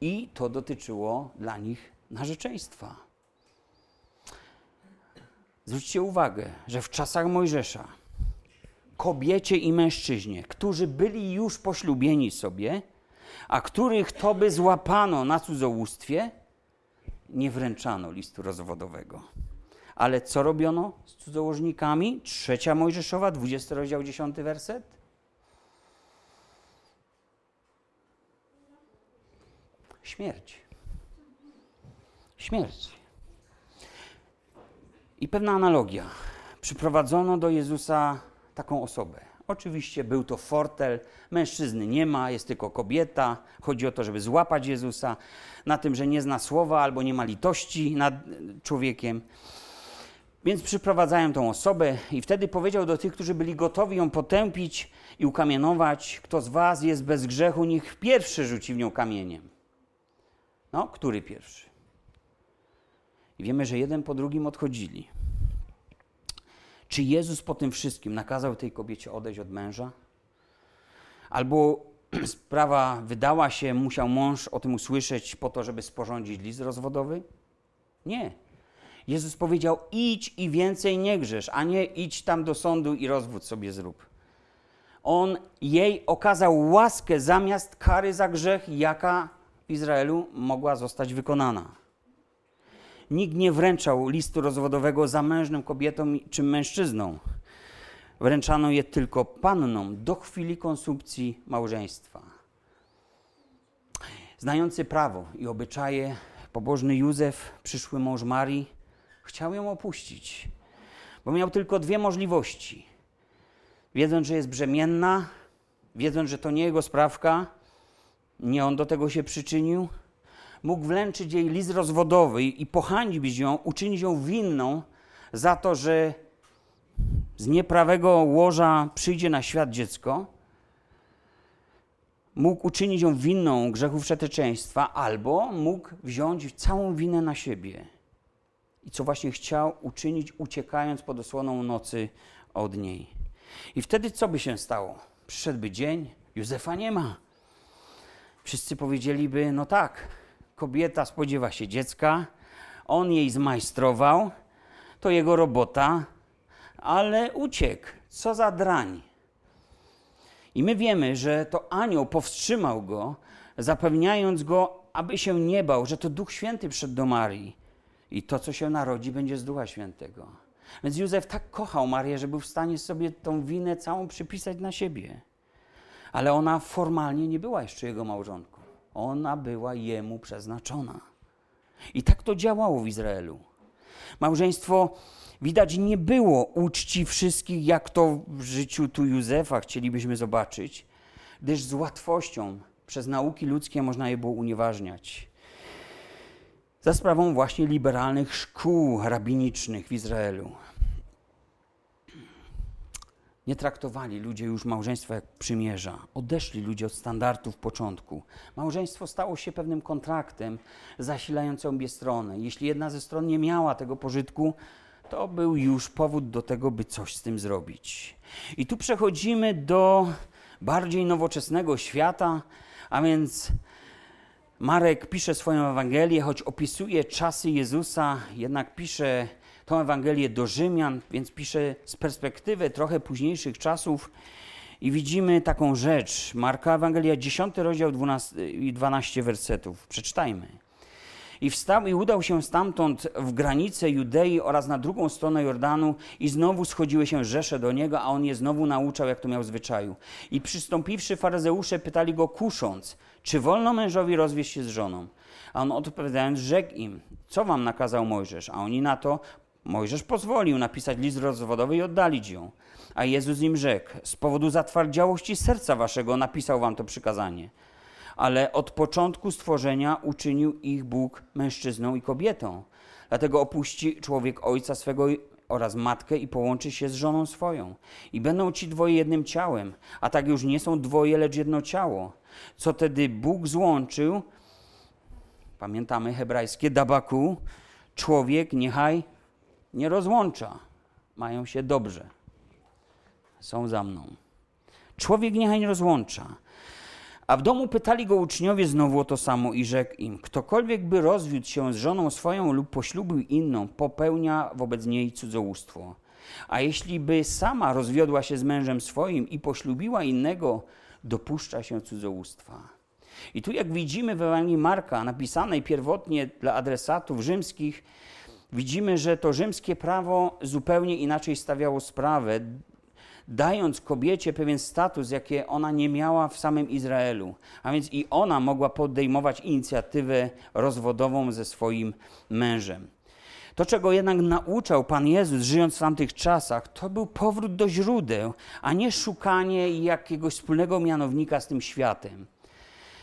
I to dotyczyło dla nich narzeczeństwa. Zwróćcie uwagę, że w czasach Mojżesza kobiecie i mężczyźnie, którzy byli już poślubieni sobie, a których to by złapano na cudzołóstwie, nie wręczano listu rozwodowego. Ale co robiono z cudzołożnikami? Trzecia Mojżeszowa, 20 rozdział, 10 werset. Śmierć. Śmierć. I pewna analogia. Przyprowadzono do Jezusa taką osobę. Oczywiście był to fortel, mężczyzny nie ma, jest tylko kobieta. Chodzi o to, żeby złapać Jezusa na tym, że nie zna słowa albo nie ma litości nad człowiekiem. Więc przyprowadzają tą osobę i wtedy powiedział do tych, którzy byli gotowi ją potępić i ukamienować, kto z was jest bez grzechu, niech pierwszy rzuci w nią kamieniem. No, który pierwszy? I wiemy, że jeden po drugim odchodzili. Czy Jezus po tym wszystkim nakazał tej kobiecie odejść od męża? Albo sprawa wydała się, musiał mąż o tym usłyszeć po to, żeby sporządzić list rozwodowy? Nie. Jezus powiedział: idź i więcej nie grzesz, a nie idź tam do sądu i rozwód sobie zrób. On jej okazał łaskę zamiast kary za grzech, jaka w Izraelu mogła zostać wykonana. Nikt nie wręczał listu rozwodowego zamężnym kobietom czy mężczyznom. Wręczano je tylko pannom do chwili konsumpcji małżeństwa. Znający prawo i obyczaje, pobożny Józef, przyszły mąż Marii, chciał ją opuścić, bo miał tylko dwie możliwości. Wiedząc, że jest brzemienna, wiedząc, że to nie jego sprawka, nie on do tego się przyczynił, mógł wręczyć jej list rozwodowy i pohańbić ją, uczynić ją winną za to, że z nieprawego łoża przyjdzie na świat dziecko, mógł uczynić ją winną grzechu wszeteczeństwa, albo mógł wziąć całą winę na siebie. I co właśnie chciał uczynić, uciekając pod osłoną nocy od niej. I wtedy co by się stało? Przyszedłby dzień, Józefa nie ma. Wszyscy powiedzieliby: No tak, kobieta spodziewa się dziecka, on jej zmajstrował, to jego robota, ale uciekł. Co za drań. I my wiemy, że to anioł powstrzymał go, zapewniając go, aby się nie bał, że to Duch Święty przed do Marii. I to, co się narodzi, będzie z Ducha Świętego. Więc Józef tak kochał Marię, że był w stanie sobie tą winę całą przypisać na siebie. Ale ona formalnie nie była jeszcze jego małżonką. Ona była jemu przeznaczona. I tak to działało w Izraelu. Małżeństwo widać nie było uczci wszystkich, jak to w życiu tu Józefa chcielibyśmy zobaczyć, gdyż z łatwością przez nauki ludzkie można je było unieważniać. Za sprawą właśnie liberalnych szkół rabinicznych w Izraelu nie traktowali ludzie już małżeństwa jak przymierza. Odeszli ludzie od standardów początku. Małżeństwo stało się pewnym kontraktem zasilającym obie strony. Jeśli jedna ze stron nie miała tego pożytku, to był już powód do tego, by coś z tym zrobić. I tu przechodzimy do bardziej nowoczesnego świata, a więc Marek pisze swoją Ewangelię, choć opisuje czasy Jezusa, jednak pisze tą Ewangelię do Rzymian, więc pisze z perspektywy trochę późniejszych czasów. I widzimy taką rzecz. Marka Ewangelia, 10 rozdział 12, i 12 wersetów. Przeczytajmy. I wstał i udał się stamtąd w granicę Judei oraz na drugą stronę Jordanu i znowu schodziły się rzesze do niego, a on je znowu nauczał, jak to miał zwyczaju. I przystąpiwszy faryzeusze pytali go kusząc, czy wolno mężowi rozwieść się z żoną? A on odpowiadając rzekł im, co wam nakazał Mojżesz? A oni na to, Mojżesz pozwolił napisać list rozwodowy i oddalić ją. A Jezus im rzekł, z powodu zatwardziałości serca waszego napisał wam to przykazanie ale od początku stworzenia uczynił ich Bóg mężczyzną i kobietą. Dlatego opuści człowiek ojca swego oraz matkę i połączy się z żoną swoją. I będą ci dwoje jednym ciałem, a tak już nie są dwoje, lecz jedno ciało. Co tedy Bóg złączył, pamiętamy hebrajskie dabaku, człowiek niechaj nie rozłącza. Mają się dobrze. Są za mną. Człowiek niechaj nie rozłącza. A w domu pytali go uczniowie znowu o to samo i rzekł im: Ktokolwiek by rozwiódł się z żoną swoją lub poślubił inną, popełnia wobec niej cudzołóstwo. A jeśli by sama rozwiodła się z mężem swoim i poślubiła innego, dopuszcza się cudzołóstwa. I tu, jak widzimy w Ewangelii Marka, napisanej pierwotnie dla adresatów rzymskich, widzimy, że to rzymskie prawo zupełnie inaczej stawiało sprawę dając kobiecie pewien status, jakie ona nie miała w samym Izraelu. A więc i ona mogła podejmować inicjatywę rozwodową ze swoim mężem. To, czego jednak nauczał Pan Jezus, żyjąc w tamtych czasach, to był powrót do źródeł, a nie szukanie jakiegoś wspólnego mianownika z tym światem.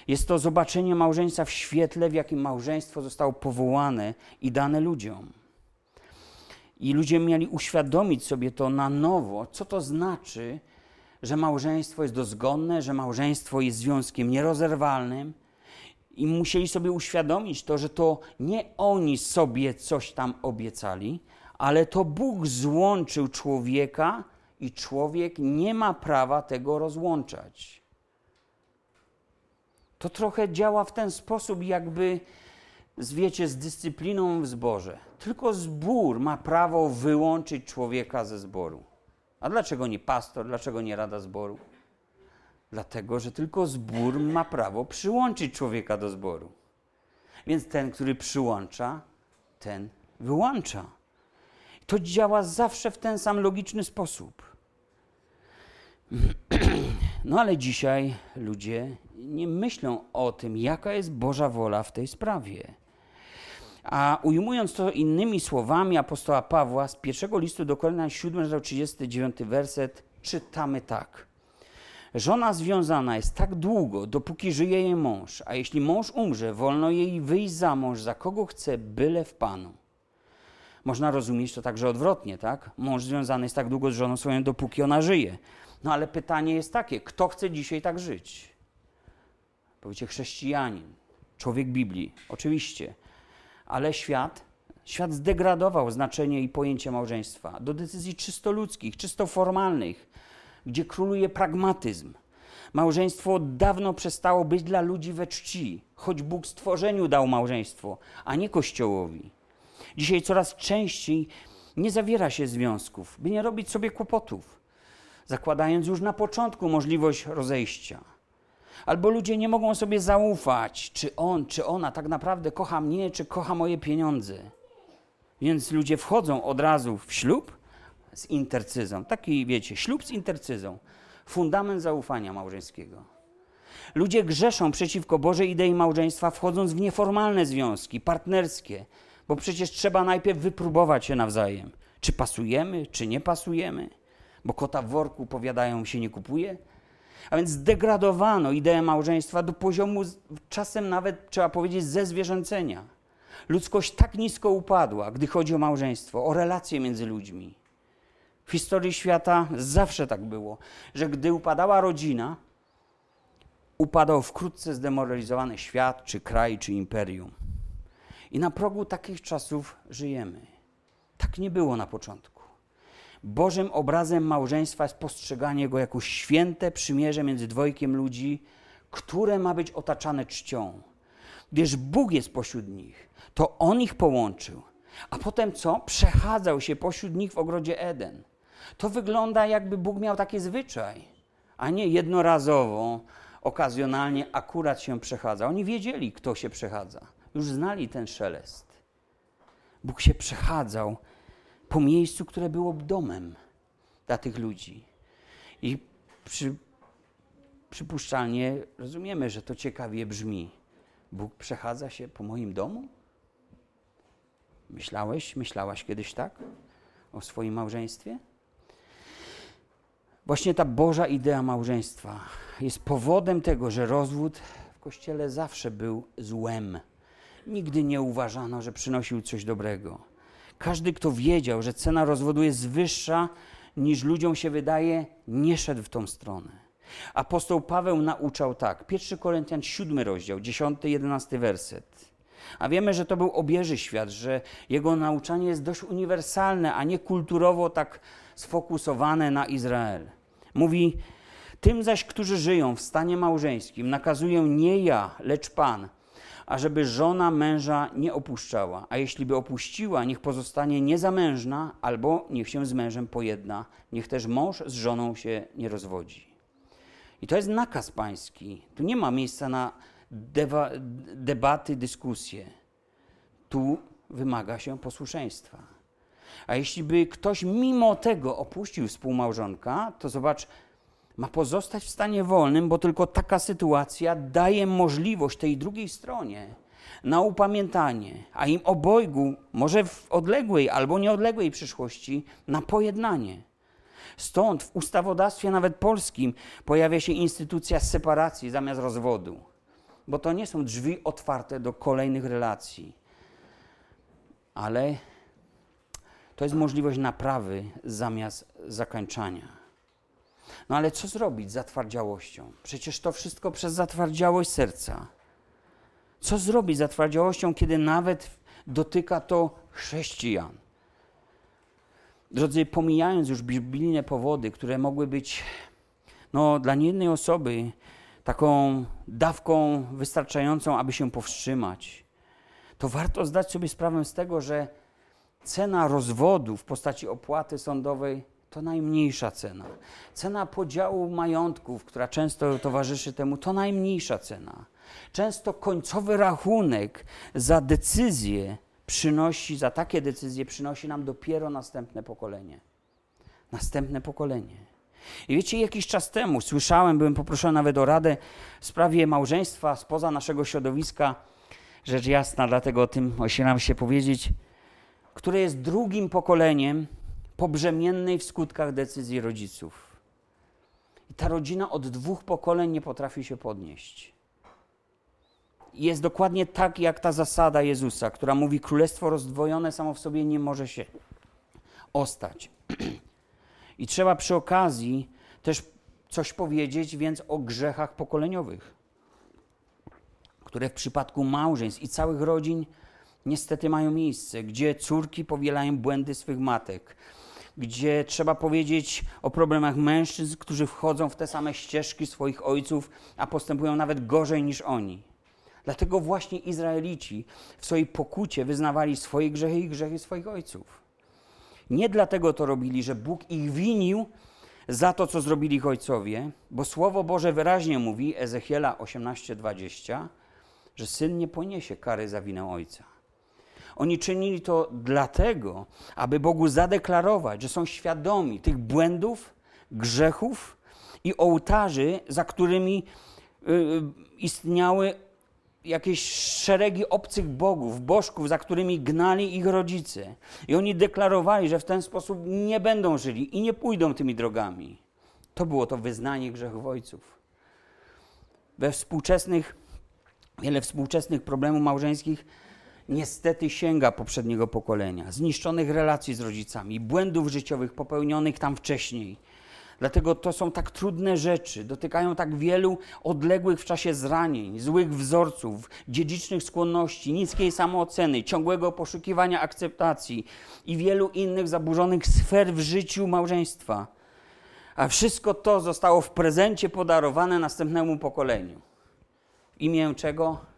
Jest to zobaczenie małżeństwa w świetle, w jakim małżeństwo zostało powołane i dane ludziom. I ludzie mieli uświadomić sobie to na nowo, co to znaczy, że małżeństwo jest dozgonne, że małżeństwo jest związkiem nierozerwalnym. I musieli sobie uświadomić to, że to nie oni sobie coś tam obiecali, ale to Bóg złączył człowieka i człowiek nie ma prawa tego rozłączać. To trochę działa w ten sposób, jakby z, wiecie, z dyscypliną w zborze. Tylko zbór ma prawo wyłączyć człowieka ze zboru. A dlaczego nie pastor, dlaczego nie rada zboru? Dlatego, że tylko zbór ma prawo przyłączyć człowieka do zboru. Więc ten, który przyłącza, ten wyłącza. To działa zawsze w ten sam logiczny sposób. No ale dzisiaj ludzie nie myślą o tym, jaka jest Boża wola w tej sprawie. A ujmując to innymi słowami apostoła Pawła z pierwszego listu do Koryntian 7, 39 werset, czytamy tak. Żona związana jest tak długo, dopóki żyje jej mąż, a jeśli mąż umrze, wolno jej wyjść za mąż, za kogo chce, byle w Panu. Można rozumieć to także odwrotnie, tak? Mąż związany jest tak długo z żoną swoją, dopóki ona żyje. No ale pytanie jest takie, kto chce dzisiaj tak żyć? Powiecie chrześcijanin, człowiek Biblii, oczywiście ale świat, świat zdegradował znaczenie i pojęcie małżeństwa do decyzji czysto ludzkich, czysto formalnych, gdzie króluje pragmatyzm. Małżeństwo dawno przestało być dla ludzi we czci, choć Bóg stworzeniu dał małżeństwo, a nie Kościołowi. Dzisiaj coraz częściej nie zawiera się związków, by nie robić sobie kłopotów, zakładając już na początku możliwość rozejścia. Albo ludzie nie mogą sobie zaufać, czy on, czy ona tak naprawdę kocha mnie, czy kocha moje pieniądze. Więc ludzie wchodzą od razu w ślub z intercyzą. Taki, wiecie, ślub z intercyzą. Fundament zaufania małżeńskiego. Ludzie grzeszą przeciwko Bożej idei małżeństwa, wchodząc w nieformalne związki, partnerskie, bo przecież trzeba najpierw wypróbować się nawzajem. Czy pasujemy, czy nie pasujemy? Bo kota w worku, powiadają, się nie kupuje, a więc zdegradowano ideę małżeństwa do poziomu, czasem nawet trzeba powiedzieć, zezwierzęcenia. Ludzkość tak nisko upadła, gdy chodzi o małżeństwo, o relacje między ludźmi. W historii świata zawsze tak było, że gdy upadała rodzina, upadał wkrótce zdemoralizowany świat, czy kraj, czy imperium. I na progu takich czasów żyjemy. Tak nie było na początku. Bożym obrazem małżeństwa jest postrzeganie go jako święte przymierze między dwojkiem ludzi, które ma być otaczane czcią. Gdyż Bóg jest pośród nich, to On ich połączył. A potem co? Przechadzał się pośród nich w ogrodzie Eden. To wygląda, jakby Bóg miał taki zwyczaj. a nie jednorazowo, okazjonalnie akurat się przechadza. Oni wiedzieli, kto się przechadza. Już znali ten szelest. Bóg się przechadzał po miejscu, które było domem dla tych ludzi. I przy, przypuszczalnie rozumiemy, że to ciekawie brzmi. Bóg przechadza się po moim domu? Myślałeś, myślałaś kiedyś tak o swoim małżeństwie? Właśnie ta Boża idea małżeństwa jest powodem tego, że rozwód w kościele zawsze był złem. Nigdy nie uważano, że przynosił coś dobrego. Każdy, kto wiedział, że cena rozwodu jest wyższa niż ludziom się wydaje, nie szedł w tą stronę. Apostoł Paweł nauczał tak. 1 Koryntian 7 rozdział, 10-11 werset. A wiemy, że to był obieży świat, że jego nauczanie jest dość uniwersalne, a nie kulturowo tak sfokusowane na Izrael. Mówi, tym zaś, którzy żyją w stanie małżeńskim, nakazuję nie ja, lecz Pan, ażeby żona męża nie opuszczała, a jeśli by opuściła, niech pozostanie niezamężna, albo niech się z mężem pojedna, niech też mąż z żoną się nie rozwodzi. I to jest nakaz pański. Tu nie ma miejsca na debaty, dyskusje. Tu wymaga się posłuszeństwa. A jeśli by ktoś mimo tego opuścił współmałżonka, to zobacz, ma pozostać w stanie wolnym, bo tylko taka sytuacja daje możliwość tej drugiej stronie na upamiętanie, a im obojgu, może w odległej albo nieodległej przyszłości, na pojednanie. Stąd w ustawodawstwie nawet polskim pojawia się instytucja separacji zamiast rozwodu, bo to nie są drzwi otwarte do kolejnych relacji, ale to jest możliwość naprawy zamiast zakończenia. No ale co zrobić z zatwardziałością? Przecież to wszystko przez zatwardziałość serca. Co zrobić z zatwardziałością, kiedy nawet dotyka to chrześcijan? Drodzy, pomijając już biblijne powody, które mogły być no, dla niejednej osoby taką dawką wystarczającą, aby się powstrzymać, to warto zdać sobie sprawę z tego, że cena rozwodu w postaci opłaty sądowej to najmniejsza cena. Cena podziału majątków, która często towarzyszy temu, to najmniejsza cena. Często końcowy rachunek za decyzję przynosi, za takie decyzje przynosi nam dopiero następne pokolenie. Następne pokolenie. I wiecie, jakiś czas temu słyszałem, byłem poproszony nawet o radę w sprawie małżeństwa spoza naszego środowiska. Rzecz jasna, dlatego o tym osielam się powiedzieć, które jest drugim pokoleniem pobrzemiennej w skutkach decyzji rodziców. I ta rodzina od dwóch pokoleń nie potrafi się podnieść. Jest dokładnie tak, jak ta zasada Jezusa, która mówi: Królestwo rozdwojone samo w sobie nie może się ostać. I trzeba przy okazji też coś powiedzieć więc o grzechach pokoleniowych, które w przypadku małżeństw i całych rodzin niestety mają miejsce, gdzie córki powielają błędy swych matek, gdzie trzeba powiedzieć o problemach mężczyzn, którzy wchodzą w te same ścieżki swoich ojców, a postępują nawet gorzej niż oni. Dlatego właśnie Izraelici w swojej pokucie wyznawali swoje grzechy i grzechy swoich ojców. Nie dlatego to robili, że Bóg ich winił za to, co zrobili ich ojcowie, bo Słowo Boże wyraźnie mówi, Ezechiela 18:20, że syn nie poniesie kary za winę ojca. Oni czynili to dlatego, aby Bogu zadeklarować, że są świadomi tych błędów, grzechów i ołtarzy, za którymi y, istniały jakieś szeregi obcych bogów, bożków, za którymi gnali ich rodzice. I oni deklarowali, że w ten sposób nie będą żyli i nie pójdą tymi drogami. To było to wyznanie grzechów ojców. We współczesnych, wiele współczesnych problemów małżeńskich niestety sięga poprzedniego pokolenia, zniszczonych relacji z rodzicami, błędów życiowych popełnionych tam wcześniej. Dlatego to są tak trudne rzeczy, dotykają tak wielu odległych w czasie zranień, złych wzorców, dziedzicznych skłonności, niskiej samooceny, ciągłego poszukiwania akceptacji i wielu innych zaburzonych sfer w życiu małżeństwa. A wszystko to zostało w prezencie podarowane następnemu pokoleniu. W imię czego?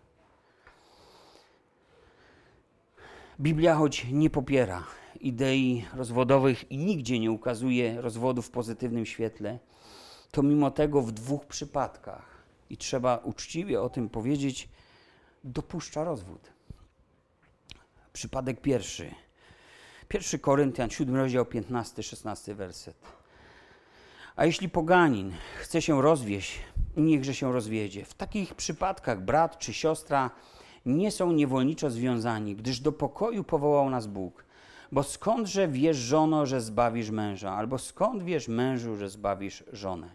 Biblia, choć nie popiera idei rozwodowych i nigdzie nie ukazuje rozwodu w pozytywnym świetle, to mimo tego w dwóch przypadkach, i trzeba uczciwie o tym powiedzieć, dopuszcza rozwód. Przypadek pierwszy. Pierwszy Koryntian, 7 rozdział, 15-16 werset. A jeśli poganin chce się rozwieść, niechże się rozwiedzie. W takich przypadkach brat czy siostra nie są niewolniczo związani, gdyż do pokoju powołał nas Bóg. Bo skądże wiesz, żono, że zbawisz męża? Albo skąd wiesz, mężu, że zbawisz żonę?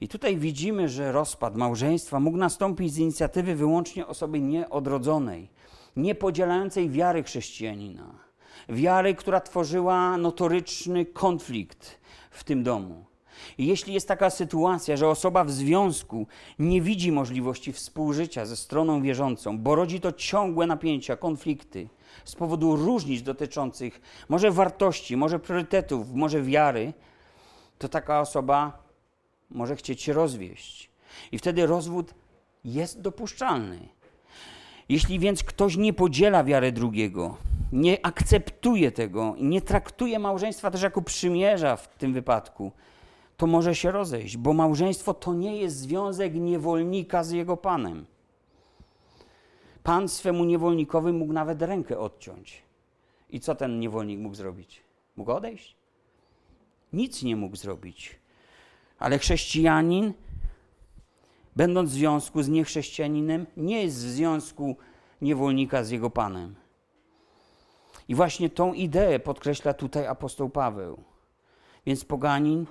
I tutaj widzimy, że rozpad małżeństwa mógł nastąpić z inicjatywy wyłącznie osoby nieodrodzonej, niepodzielającej wiary chrześcijanina. Wiary, która tworzyła notoryczny konflikt w tym domu. Jeśli jest taka sytuacja, że osoba w związku nie widzi możliwości współżycia ze stroną wierzącą, bo rodzi to ciągłe napięcia, konflikty z powodu różnic dotyczących może wartości, może priorytetów, może wiary, to taka osoba może chcieć się rozwieść. I wtedy rozwód jest dopuszczalny. Jeśli więc ktoś nie podziela wiary drugiego, nie akceptuje tego, nie traktuje małżeństwa też jako przymierza w tym wypadku, to może się rozejść, bo małżeństwo to nie jest związek niewolnika z jego panem. Pan swemu niewolnikowi mógł nawet rękę odciąć. I co ten niewolnik mógł zrobić? Mógł odejść? Nic nie mógł zrobić. Ale chrześcijanin, będąc w związku z niechrześcijaninem, nie jest w związku niewolnika z jego panem. I właśnie tą ideę podkreśla tutaj apostoł Paweł. Więc poganin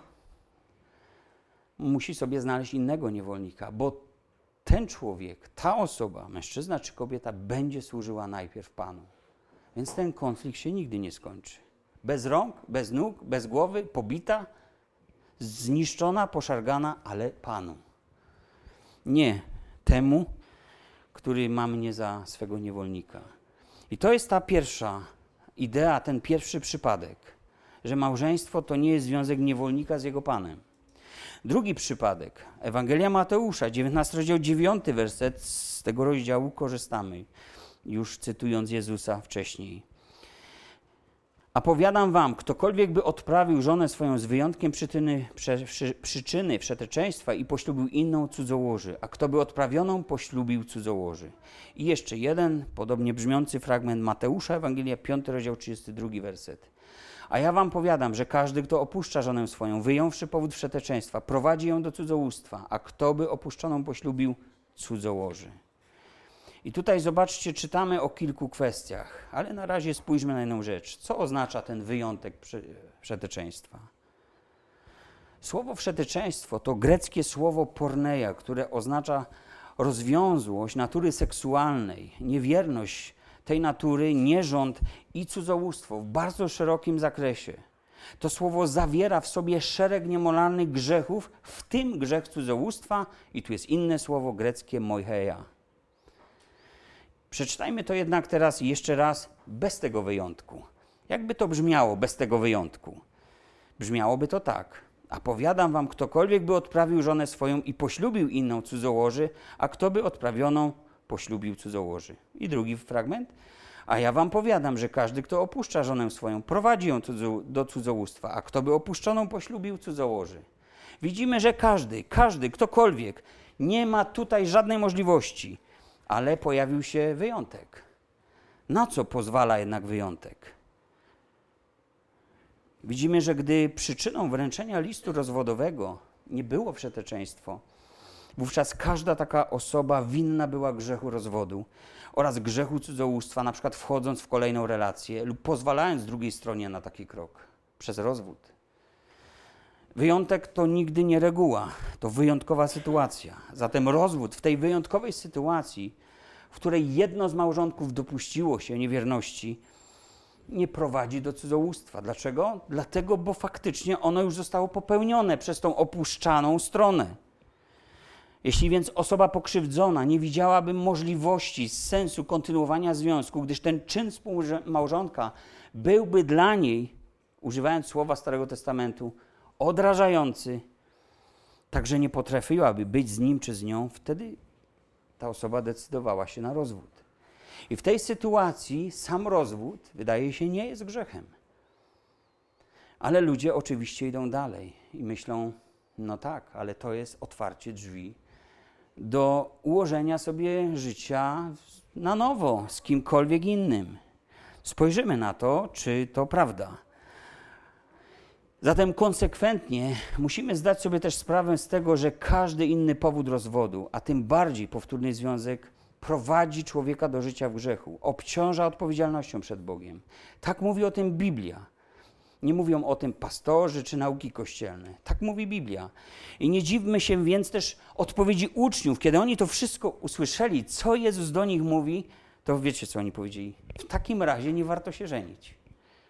musi sobie znaleźć innego niewolnika, bo ten człowiek, ta osoba, mężczyzna czy kobieta, będzie służyła najpierw Panu. Więc ten konflikt się nigdy nie skończy. Bez rąk, bez nóg, bez głowy, pobita, zniszczona, poszargana, ale Panu. Nie temu, który ma mnie za swego niewolnika. I to jest ta pierwsza idea, ten pierwszy przypadek, że małżeństwo to nie jest związek niewolnika z jego Panem. Drugi przypadek, Ewangelia Mateusza, 19 rozdział 9 werset, z tego rozdziału korzystamy, już cytując Jezusa wcześniej. A powiadam wam, ktokolwiek by odprawił żonę swoją z wyjątkiem przyczyny, prze, przy, przyczyny wszeteczeństwa i poślubił inną cudzołoży, a kto by odprawioną poślubił cudzołoży. I jeszcze jeden, podobnie brzmiący fragment Mateusza, Ewangelia 5 rozdział 32 werset. A ja wam powiadam, że każdy, kto opuszcza żonę swoją, wyjąwszy powód wszeteczeństwa, prowadzi ją do cudzołóstwa, a kto by opuszczoną poślubił, cudzołoży. I tutaj zobaczcie, czytamy o kilku kwestiach, ale na razie spójrzmy na jedną rzecz. Co oznacza ten wyjątek wszeteczeństwa? Słowo wszeteczeństwo to greckie słowo porneia, które oznacza rozwiązłość natury seksualnej, niewierność tej natury, nierząd i cudzołóstwo w bardzo szerokim zakresie. To słowo zawiera w sobie szereg niemoralnych grzechów, w tym grzech cudzołóstwa, i tu jest inne słowo greckie moicheia. Przeczytajmy to jednak teraz jeszcze raz bez tego wyjątku. Jakby to brzmiało bez tego wyjątku? Brzmiałoby to tak. A powiadam wam, ktokolwiek by odprawił żonę swoją i poślubił inną cudzołoży, a kto by odprawioną poślubił cudzołoży. I drugi fragment. A ja wam powiadam, że każdy, kto opuszcza żonę swoją, prowadzi ją do cudzołóstwa, a kto by opuszczoną poślubił, cudzołoży. Widzimy, że każdy, każdy, ktokolwiek, nie ma tutaj żadnej możliwości, ale pojawił się wyjątek. Na co pozwala jednak wyjątek? Widzimy, że gdy przyczyną wręczenia listu rozwodowego nie było przeteczeństwo, Wówczas każda taka osoba winna była grzechu rozwodu oraz grzechu cudzołóstwa, na przykład wchodząc w kolejną relację lub pozwalając drugiej stronie na taki krok przez rozwód. Wyjątek to nigdy nie reguła, to wyjątkowa sytuacja. Zatem rozwód w tej wyjątkowej sytuacji, w której jedno z małżonków dopuściło się niewierności, nie prowadzi do cudzołóstwa. Dlaczego? Dlatego, bo faktycznie ono już zostało popełnione przez tą opuszczaną stronę. Jeśli więc osoba pokrzywdzona nie widziałaby możliwości, sensu kontynuowania związku, gdyż ten czyn współmałżonka byłby dla niej, używając słowa Starego Testamentu, odrażający, także nie potrafiłaby być z nim czy z nią, wtedy ta osoba decydowała się na rozwód. I w tej sytuacji sam rozwód, wydaje się, nie jest grzechem. Ale ludzie oczywiście idą dalej i myślą, No tak, ale to jest otwarcie drzwi do ułożenia sobie życia na nowo z kimkolwiek innym. Spojrzymy na to, czy to prawda. Zatem konsekwentnie musimy zdać sobie też sprawę z tego, że każdy inny powód rozwodu, a tym bardziej powtórny związek, prowadzi człowieka do życia w grzechu, obciąża odpowiedzialnością przed Bogiem. Tak mówi o tym Biblia. Nie mówią o tym pastorzy czy nauki kościelne. Tak mówi Biblia. I nie dziwmy się więc też odpowiedzi uczniów, kiedy oni to wszystko usłyszeli, co Jezus do nich mówi, to wiecie, co oni powiedzieli? W takim razie nie warto się żenić.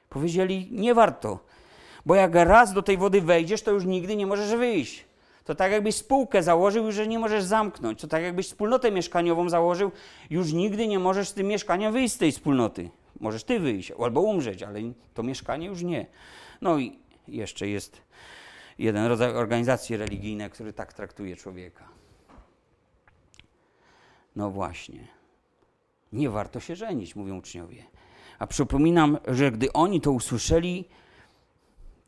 Powiedzieli, nie warto, bo jak raz do tej wody wejdziesz, to już nigdy nie możesz wyjść. To tak jakbyś spółkę założył, że nie możesz zamknąć. To tak jakbyś wspólnotę mieszkaniową założył, już nigdy nie możesz z tym mieszkaniem wyjść z tej wspólnoty. Możesz ty wyjść albo umrzeć, ale to mieszkanie już nie. No i jeszcze jest jeden rodzaj organizacji religijnej, który tak traktuje człowieka. No właśnie. Nie warto się żenić, mówią uczniowie. A przypominam, że gdy oni to usłyszeli,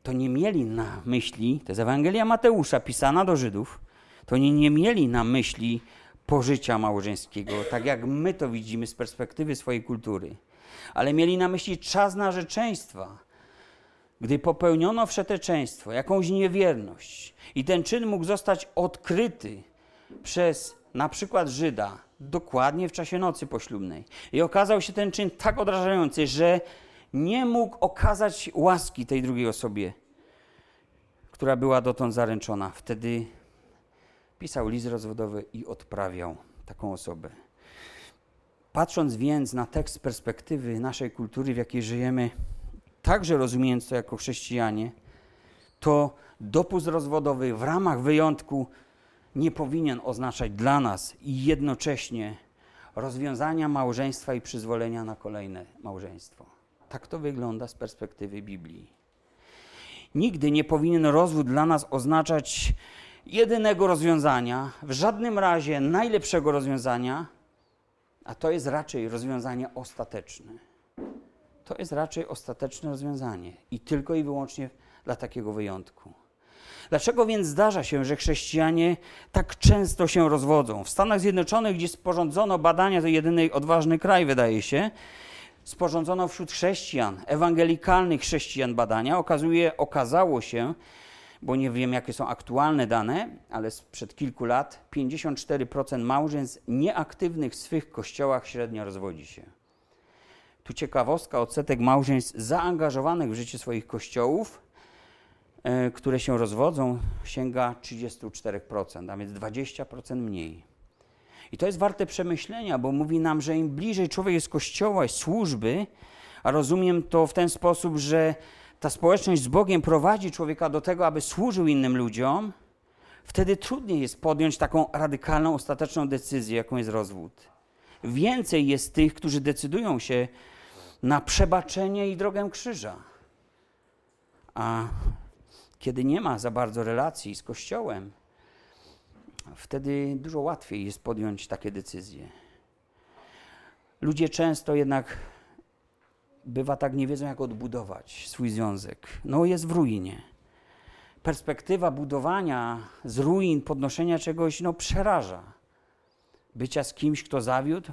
to nie mieli na myśli, to jest Ewangelia Mateusza pisana do Żydów, to nie, nie mieli na myśli pożycia małżeńskiego, tak jak my to widzimy z perspektywy swojej kultury, ale mieli na myśli czas narzeczeństwa, gdy popełniono wszeteczeństwo, jakąś niewierność i ten czyn mógł zostać odkryty przez na przykład Żyda dokładnie w czasie nocy poślubnej. I okazał się ten czyn tak odrażający, że nie mógł okazać łaski tej drugiej osobie, która była dotąd zaręczona. Wtedy pisał list rozwodowy i odprawiał taką osobę. Patrząc więc na tekst z perspektywy naszej kultury, w jakiej żyjemy, także rozumiejąc to jako chrześcijanie, to dopust rozwodowy w ramach wyjątku nie powinien oznaczać dla nas i jednocześnie rozwiązania małżeństwa i przyzwolenia na kolejne małżeństwo. Tak to wygląda z perspektywy Biblii. Nigdy nie powinien rozwód dla nas oznaczać jedynego rozwiązania, w żadnym razie najlepszego rozwiązania, a to jest raczej rozwiązanie ostateczne. To jest raczej ostateczne rozwiązanie i tylko i wyłącznie dla takiego wyjątku. Dlaczego więc zdarza się, że chrześcijanie tak często się rozwodzą? W Stanach Zjednoczonych, gdzie sporządzono badania, to jedyny odważny kraj, wydaje się, sporządzono wśród chrześcijan, ewangelikalnych chrześcijan badania. Okazuje, okazało się, bo nie wiem, jakie są aktualne dane, ale sprzed kilku lat 54% małżeństw nieaktywnych w swych kościołach średnio rozwodzi się. Tu ciekawostka, odsetek małżeństw zaangażowanych w życie swoich kościołów E, które się rozwodzą, sięga 34%, a więc 20% mniej. I to jest warte przemyślenia, bo mówi nam, że im bliżej człowiek jest kościoła i służby, a rozumiem to w ten sposób, że ta społeczność z Bogiem prowadzi człowieka do tego, aby służył innym ludziom, wtedy trudniej jest podjąć taką radykalną, ostateczną decyzję, jaką jest rozwód. Więcej jest tych, którzy decydują się na przebaczenie i drogę krzyża. A kiedy nie ma za bardzo relacji z Kościołem, wtedy dużo łatwiej jest podjąć takie decyzje. Ludzie często jednak bywa tak nie wiedzą, jak odbudować swój związek. No jest w ruinie. Perspektywa budowania z ruin, podnoszenia czegoś, no przeraża. Bycia z kimś, kto zawiódł,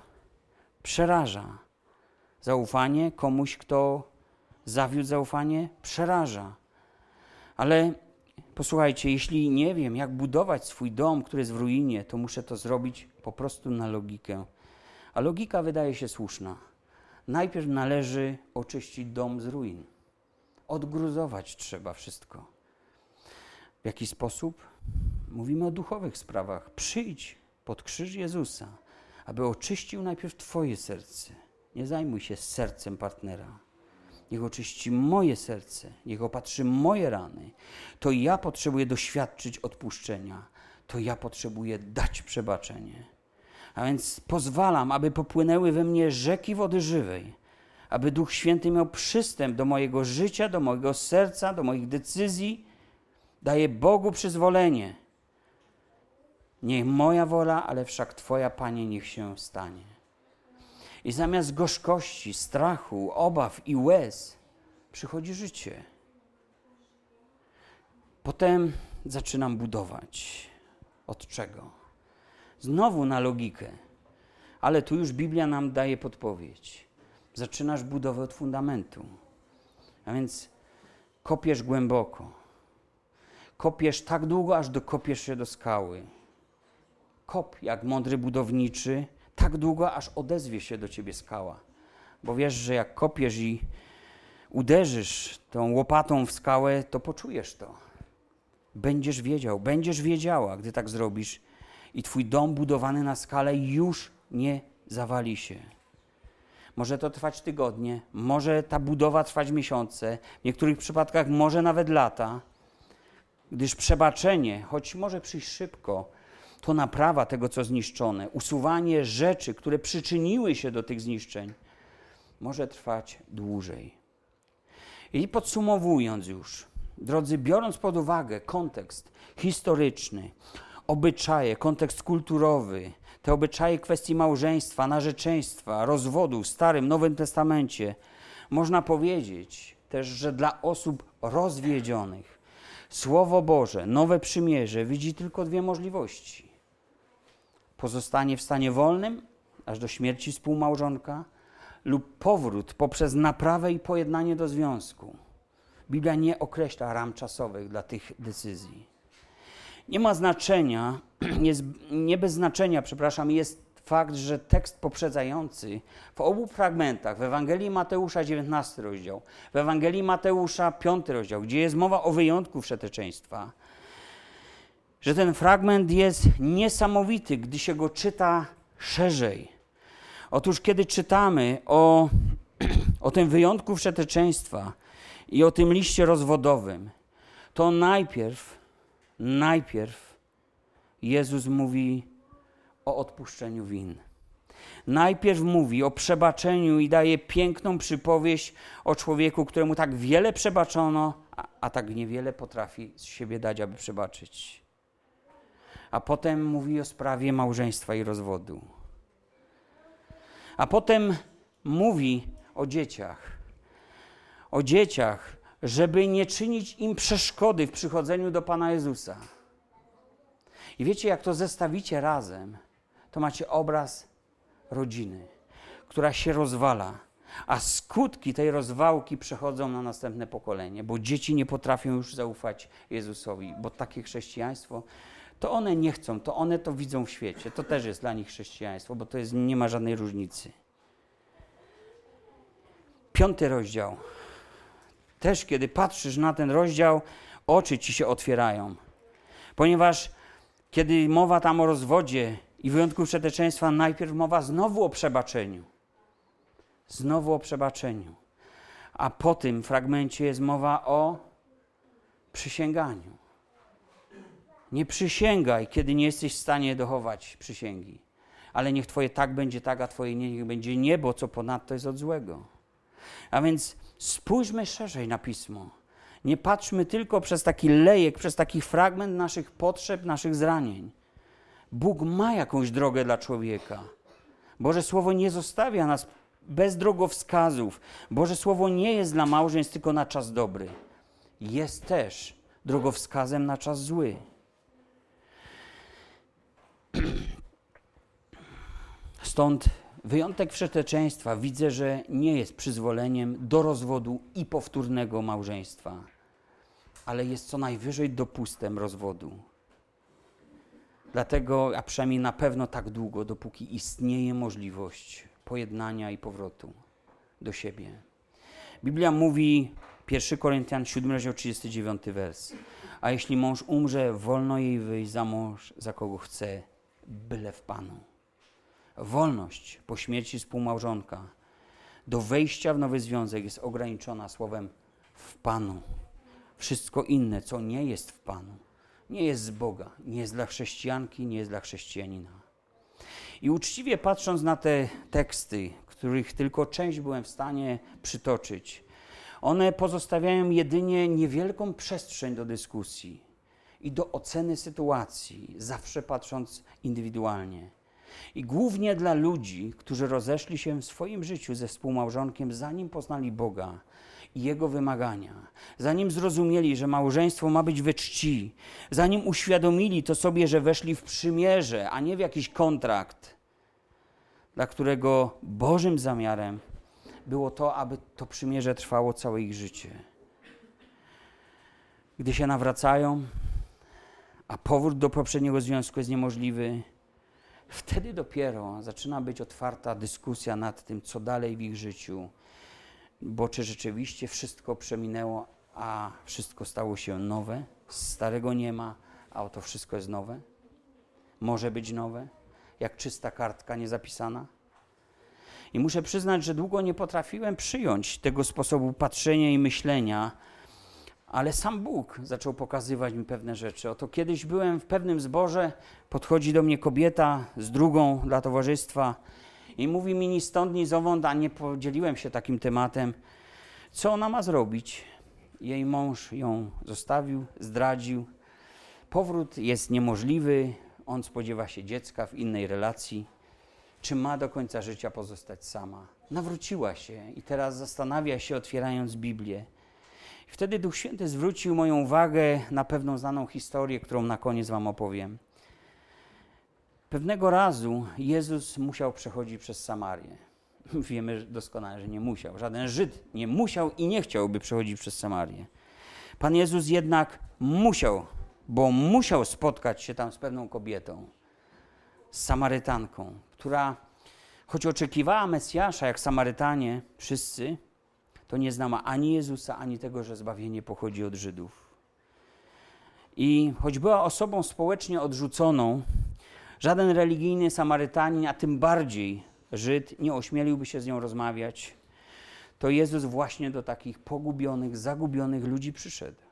przeraża. Zaufanie komuś, kto zawiódł zaufanie, przeraża. Ale posłuchajcie, jeśli nie wiem, jak budować swój dom, który jest w ruinie, to muszę to zrobić po prostu na logikę. A logika wydaje się słuszna. Najpierw należy oczyścić dom z ruin. Odgruzować trzeba wszystko. W jaki sposób? Mówimy o duchowych sprawach. Przyjdź pod krzyż Jezusa, aby oczyścił najpierw Twoje serce. Nie zajmuj się sercem partnera niech oczyści moje serce, niech opatrzy moje rany. To ja potrzebuję doświadczyć odpuszczenia, to ja potrzebuję dać przebaczenie. A więc pozwalam, aby popłynęły we mnie rzeki wody żywej, aby Duch Święty miał przystęp do mojego życia, do mojego serca, do moich decyzji. Daję Bogu przyzwolenie. Niech moja wola, ale wszak Twoja, Panie, niech się stanie. I zamiast gorzkości, strachu, obaw i łez przychodzi życie. Potem zaczynam budować. Od czego? Znowu na logikę. Ale tu już Biblia nam daje podpowiedź. Zaczynasz budowę od fundamentu. A więc kopiesz głęboko. Kopiesz tak długo, aż dokopiesz się do skały. Kop jak mądry budowniczy, tak długo, aż odezwie się do ciebie skała. Bo wiesz, że jak kopiesz i uderzysz tą łopatą w skałę, to poczujesz to. Będziesz wiedział, będziesz wiedziała, gdy tak zrobisz, i twój dom budowany na skale już nie zawali się. Może to trwać tygodnie, może ta budowa trwać miesiące, w niektórych przypadkach może nawet lata, gdyż przebaczenie, choć może przyjść szybko, to naprawa tego, co zniszczone, usuwanie rzeczy, które przyczyniły się do tych zniszczeń, może trwać dłużej. I podsumowując już, drodzy, biorąc pod uwagę kontekst historyczny, obyczaje, kontekst kulturowy, te obyczaje kwestii małżeństwa, narzeczeństwa, rozwodu w Starym, Nowym Testamencie, można powiedzieć też, że dla osób rozwiedzionych Słowo Boże, nowe przymierze widzi tylko dwie możliwości. Pozostanie w stanie wolnym, aż do śmierci współmałżonka, lub powrót poprzez naprawę i pojednanie do związku. Biblia nie określa ram czasowych dla tych decyzji. Nie ma znaczenia, jest, nie bez znaczenia, przepraszam, jest fakt, że tekst poprzedzający w obu fragmentach, w Ewangelii Mateusza 19 rozdział, w Ewangelii Mateusza 5 rozdział, gdzie jest mowa o wyjątku wszeteczeństwa, że ten fragment jest niesamowity, gdy się go czyta szerzej. Otóż kiedy czytamy o, o tym wyjątku wszeteczeństwa i o tym liście rozwodowym, to najpierw, najpierw Jezus mówi o odpuszczeniu win. Najpierw mówi o przebaczeniu i daje piękną przypowieść o człowieku, któremu tak wiele przebaczono, a, a tak niewiele potrafi z siebie dać, aby przebaczyć. A potem mówi o sprawie małżeństwa i rozwodu. A potem mówi o dzieciach. O dzieciach, żeby nie czynić im przeszkody w przychodzeniu do Pana Jezusa. I wiecie, jak to zestawicie razem, to macie obraz rodziny, która się rozwala, a skutki tej rozwałki przechodzą na następne pokolenie, bo dzieci nie potrafią już zaufać Jezusowi, bo takie chrześcijaństwo to one nie chcą, to one to widzą w świecie. To też jest dla nich chrześcijaństwo, bo to jest, nie ma żadnej różnicy. Piąty rozdział. Też kiedy patrzysz na ten rozdział, oczy ci się otwierają. Ponieważ kiedy mowa tam o rozwodzie i wyjątku przeteczeństwa, najpierw mowa znowu o przebaczeniu. Znowu o przebaczeniu. A po tym fragmencie jest mowa o przysięganiu. Nie przysięgaj, kiedy nie jesteś w stanie dochować przysięgi. Ale niech Twoje tak będzie tak, a Twoje nie, niech będzie niebo, co ponadto jest od złego. A więc spójrzmy szerzej na pismo. Nie patrzmy tylko przez taki lejek, przez taki fragment naszych potrzeb, naszych zranień. Bóg ma jakąś drogę dla człowieka. Boże Słowo nie zostawia nas bez drogowskazów. Boże Słowo nie jest dla małżeństw tylko na czas dobry. Jest też drogowskazem na czas zły. Stąd wyjątek wszeteczeństwa widzę, że nie jest przyzwoleniem do rozwodu i powtórnego małżeństwa, ale jest co najwyżej dopustem rozwodu. Dlatego, a przynajmniej na pewno tak długo, dopóki istnieje możliwość pojednania i powrotu do siebie. Biblia mówi, 1 Koryntian 7, rozdział 39 wers. A jeśli mąż umrze, wolno jej wyjść za mąż, za kogo chce, byle w Panu. Wolność po śmierci współmałżonka do wejścia w nowy związek jest ograniczona słowem w Panu. Wszystko inne, co nie jest w Panu, nie jest z Boga, nie jest dla chrześcijanki, nie jest dla chrześcijanina. I uczciwie patrząc na te teksty, których tylko część byłem w stanie przytoczyć, one pozostawiają jedynie niewielką przestrzeń do dyskusji i do oceny sytuacji, zawsze patrząc indywidualnie. I głównie dla ludzi, którzy rozeszli się w swoim życiu ze współmałżonkiem, zanim poznali Boga i Jego wymagania, zanim zrozumieli, że małżeństwo ma być we czci, zanim uświadomili to sobie, że weszli w przymierze, a nie w jakiś kontrakt, dla którego Bożym zamiarem było to, aby to przymierze trwało całe ich życie. Gdy się nawracają, a powrót do poprzedniego związku jest niemożliwy, wtedy dopiero zaczyna być otwarta dyskusja nad tym, co dalej w ich życiu, bo czy rzeczywiście wszystko przeminęło, a wszystko stało się nowe, starego nie ma, a oto wszystko jest nowe? Może być nowe, jak czysta kartka niezapisana? I muszę przyznać, że długo nie potrafiłem przyjąć tego sposobu patrzenia i myślenia, ale sam Bóg zaczął pokazywać mi pewne rzeczy. Oto kiedyś byłem w pewnym zborze, podchodzi do mnie kobieta z drugą dla towarzystwa i mówi mi ni stąd, ni zowąd, a nie podzieliłem się takim tematem, co ona ma zrobić. Jej mąż ją zostawił, zdradził. Powrót jest niemożliwy, on spodziewa się dziecka w innej relacji. Czy ma do końca życia pozostać sama? Nawróciła się i teraz zastanawia się, otwierając Biblię. Wtedy Duch Święty zwrócił moją uwagę na pewną znaną historię, którą na koniec Wam opowiem. Pewnego razu Jezus musiał przechodzić przez Samarię. Wiemy doskonale, że nie musiał. Żaden Żyd nie musiał i nie chciałby przechodzić przez Samarię. Pan Jezus jednak musiał, bo musiał spotkać się tam z pewną kobietą, z Samarytanką, która, choć oczekiwała Mesjasza, jak Samarytanie wszyscy, to nie znała ani Jezusa, ani tego, że zbawienie pochodzi od Żydów. I choć była osobą społecznie odrzuconą, żaden religijny Samarytanin, a tym bardziej Żyd, nie ośmieliłby się z nią rozmawiać, to Jezus właśnie do takich pogubionych, zagubionych ludzi przyszedł.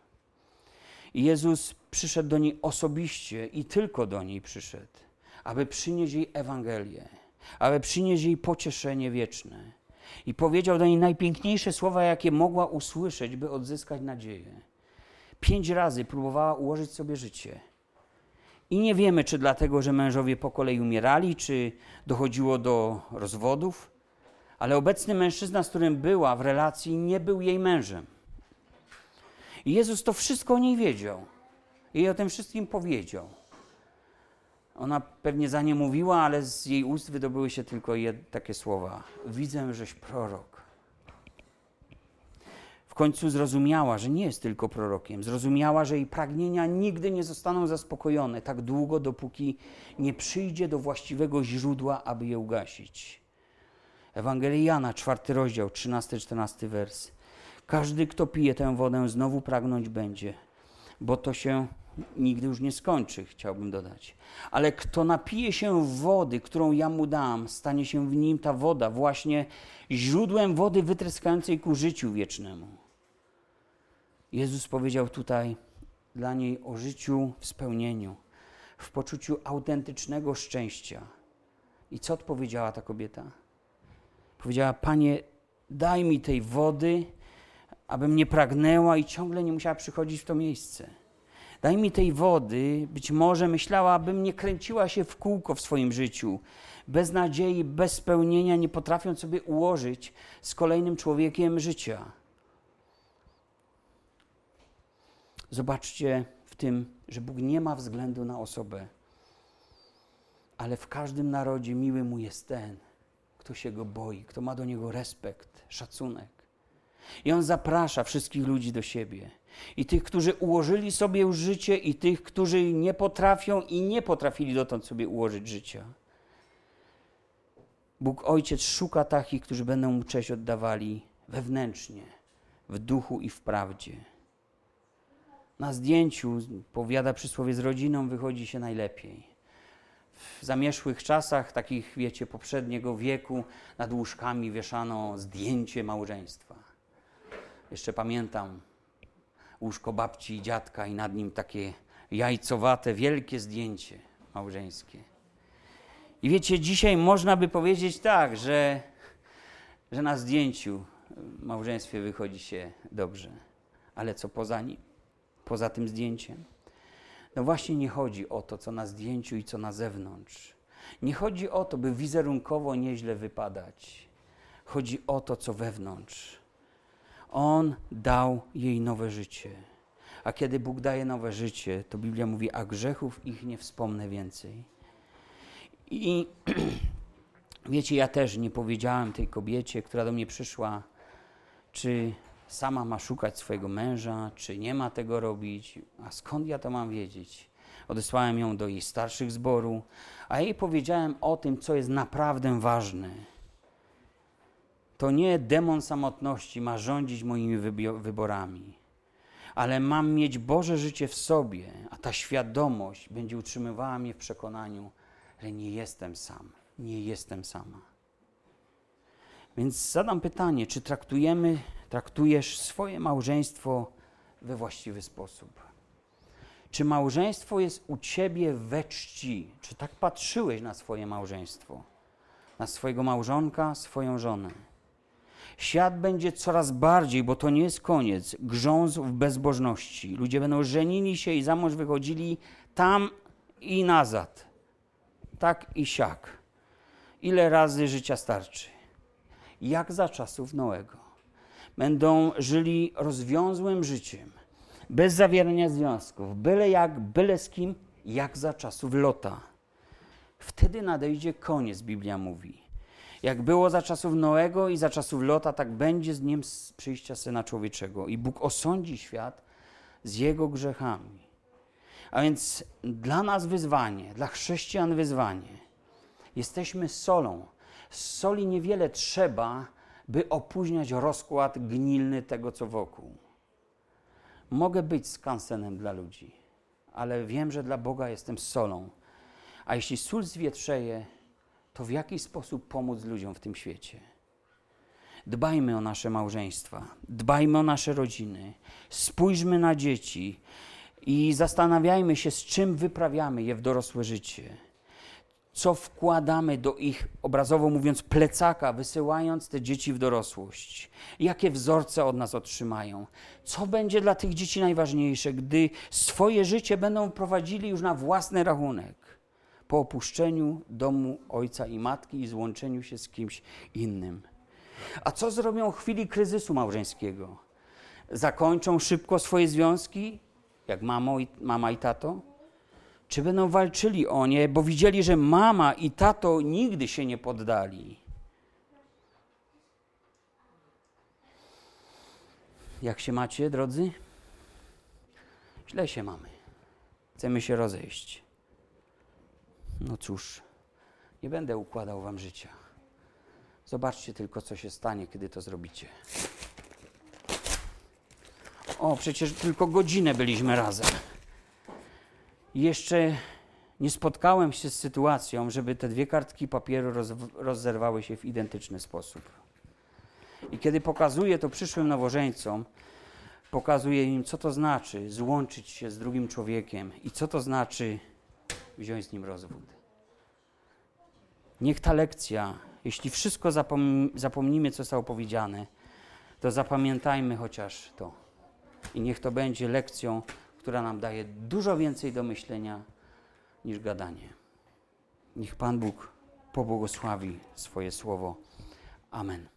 I Jezus przyszedł do niej osobiście i tylko do niej przyszedł, aby przynieść jej Ewangelię, aby przynieść jej pocieszenie wieczne i powiedział do niej najpiękniejsze słowa, jakie mogła usłyszeć, by odzyskać nadzieję. Pięć razy próbowała ułożyć sobie życie. I nie wiemy, czy dlatego, że mężowie po kolei umierali, czy dochodziło do rozwodów, ale obecny mężczyzna, z którym była w relacji, nie był jej mężem. I Jezus to wszystko o niej wiedział. I o tym wszystkim powiedział. Ona pewnie za nie mówiła, ale z jej ust wydobyły się tylko takie słowa: Widzę, żeś prorok. W końcu zrozumiała, że nie jest tylko prorokiem. Zrozumiała, że jej pragnienia nigdy nie zostaną zaspokojone tak długo, dopóki nie przyjdzie do właściwego źródła, aby je ugasić. Ewangelia Jana, czwarty rozdział, 13-14 wers. Każdy, kto pije tę wodę, znowu pragnąć będzie, bo to się nigdy już nie skończy, chciałbym dodać. Ale kto napije się wody, którą ja mu dam, stanie się w nim ta woda właśnie źródłem wody wytryskającej ku życiu wiecznemu. Jezus powiedział tutaj dla niej o życiu w spełnieniu, w poczuciu autentycznego szczęścia. I co odpowiedziała ta kobieta? Powiedziała: Panie, daj mi tej wody, abym nie pragnęła i ciągle nie musiała przychodzić w to miejsce. Daj mi tej wody, być może myślała, abym nie kręciła się w kółko w swoim życiu, bez nadziei, bez spełnienia, nie potrafiąc sobie ułożyć z kolejnym człowiekiem życia. Zobaczcie w tym, że Bóg nie ma względu na osobę, ale w każdym narodzie miły mu jest ten, kto się go boi, kto ma do niego respekt, szacunek. I on zaprasza wszystkich ludzi do siebie. I tych, którzy ułożyli sobie już życie, i tych, którzy nie potrafią i nie potrafili dotąd sobie ułożyć życia. Bóg Ojciec szuka takich, którzy będą mu cześć oddawali wewnętrznie, w duchu i w prawdzie. Na zdjęciu, powiada przysłowie, z rodziną wychodzi się najlepiej. W zamieszłych czasach, takich wiecie, poprzedniego wieku, nad łóżkami wieszano zdjęcie małżeństwa. Jeszcze pamiętam łóżko babci i dziadka i nad nim takie jajcowate, wielkie zdjęcie małżeńskie. I wiecie, dzisiaj można by powiedzieć tak, że, że na zdjęciu w małżeństwie wychodzi się dobrze. Ale co poza nim? Poza tym zdjęciem? No właśnie nie chodzi o to, co na zdjęciu i co na zewnątrz. Nie chodzi o to, by wizerunkowo nieźle wypadać. Chodzi o to, co wewnątrz On dał jej nowe życie. A kiedy Bóg daje nowe życie, to Biblia mówi, a grzechów ich nie wspomnę więcej. I wiecie, ja też nie powiedziałem tej kobiecie, która do mnie przyszła, czy sama ma szukać swojego męża, czy nie ma tego robić. A skąd ja to mam wiedzieć? Odesłałem ją do jej starszych zboru, a jej powiedziałem o tym, co jest naprawdę ważne. To nie demon samotności ma rządzić moimi wyborami, ale mam mieć Boże życie w sobie, a ta świadomość będzie utrzymywała mnie w przekonaniu, że nie jestem sam, nie jestem sama. Więc zadam pytanie, czy traktujemy, traktujesz swoje małżeństwo we właściwy sposób? Czy małżeństwo jest u ciebie we czci? Czy tak patrzyłeś na swoje małżeństwo? Na swojego małżonka, swoją żonę? Świat będzie coraz bardziej, bo to nie jest koniec, grzązł w bezbożności. Ludzie będą żenili się i za mąż wychodzili tam i nazad. Tak i siak. Ile razy życia starczy? Jak za czasów Noego. Będą żyli rozwiązłym życiem bez zawierania związków, byle jak, byle z kim, jak za czasów Lota. Wtedy nadejdzie koniec, Biblia mówi. Jak było za czasów Noego i za czasów Lota, tak będzie z dniem przyjścia Syna Człowieczego. I Bóg osądzi świat z jego grzechami. A więc dla nas wyzwanie, dla chrześcijan wyzwanie. Jesteśmy solą. Z soli niewiele trzeba, by opóźniać rozkład gnilny tego, co wokół. Mogę być skansenem dla ludzi, ale wiem, że dla Boga jestem solą. A jeśli sól zwietrzeje, to w jaki sposób pomóc ludziom w tym świecie? Dbajmy o nasze małżeństwa, dbajmy o nasze rodziny, spójrzmy na dzieci i zastanawiajmy się, z czym wyprawiamy je w dorosłe życie co wkładamy do ich, obrazowo mówiąc, plecaka, wysyłając te dzieci w dorosłość. Jakie wzorce od nas otrzymają. Co będzie dla tych dzieci najważniejsze, gdy swoje życie będą prowadzili już na własny rachunek. Po opuszczeniu domu ojca i matki i złączeniu się z kimś innym. A co zrobią w chwili kryzysu małżeńskiego? Zakończą szybko swoje związki, jak mamo i, mama i tato? czy będą walczyli o nie, bo widzieli, że mama i tato nigdy się nie poddali. Jak się macie, drodzy? Źle się mamy. Chcemy się rozejść. No cóż, nie będę układał wam życia. Zobaczcie tylko, co się stanie, kiedy to zrobicie. O, przecież tylko godzinę byliśmy razem jeszcze nie spotkałem się z sytuacją, żeby te dwie kartki papieru roz, rozerwały się w identyczny sposób. I kiedy pokazuję to przyszłym nowożeńcom, pokazuję im, co to znaczy złączyć się z drugim człowiekiem i co to znaczy wziąć z nim rozwód. Niech ta lekcja, jeśli wszystko zapom zapomnimy, co zostało powiedziane, to zapamiętajmy chociaż to. I niech to będzie lekcją która nam daje dużo więcej do myślenia niż gadanie. Niech Pan Bóg pobłogosławi swoje słowo. Amen.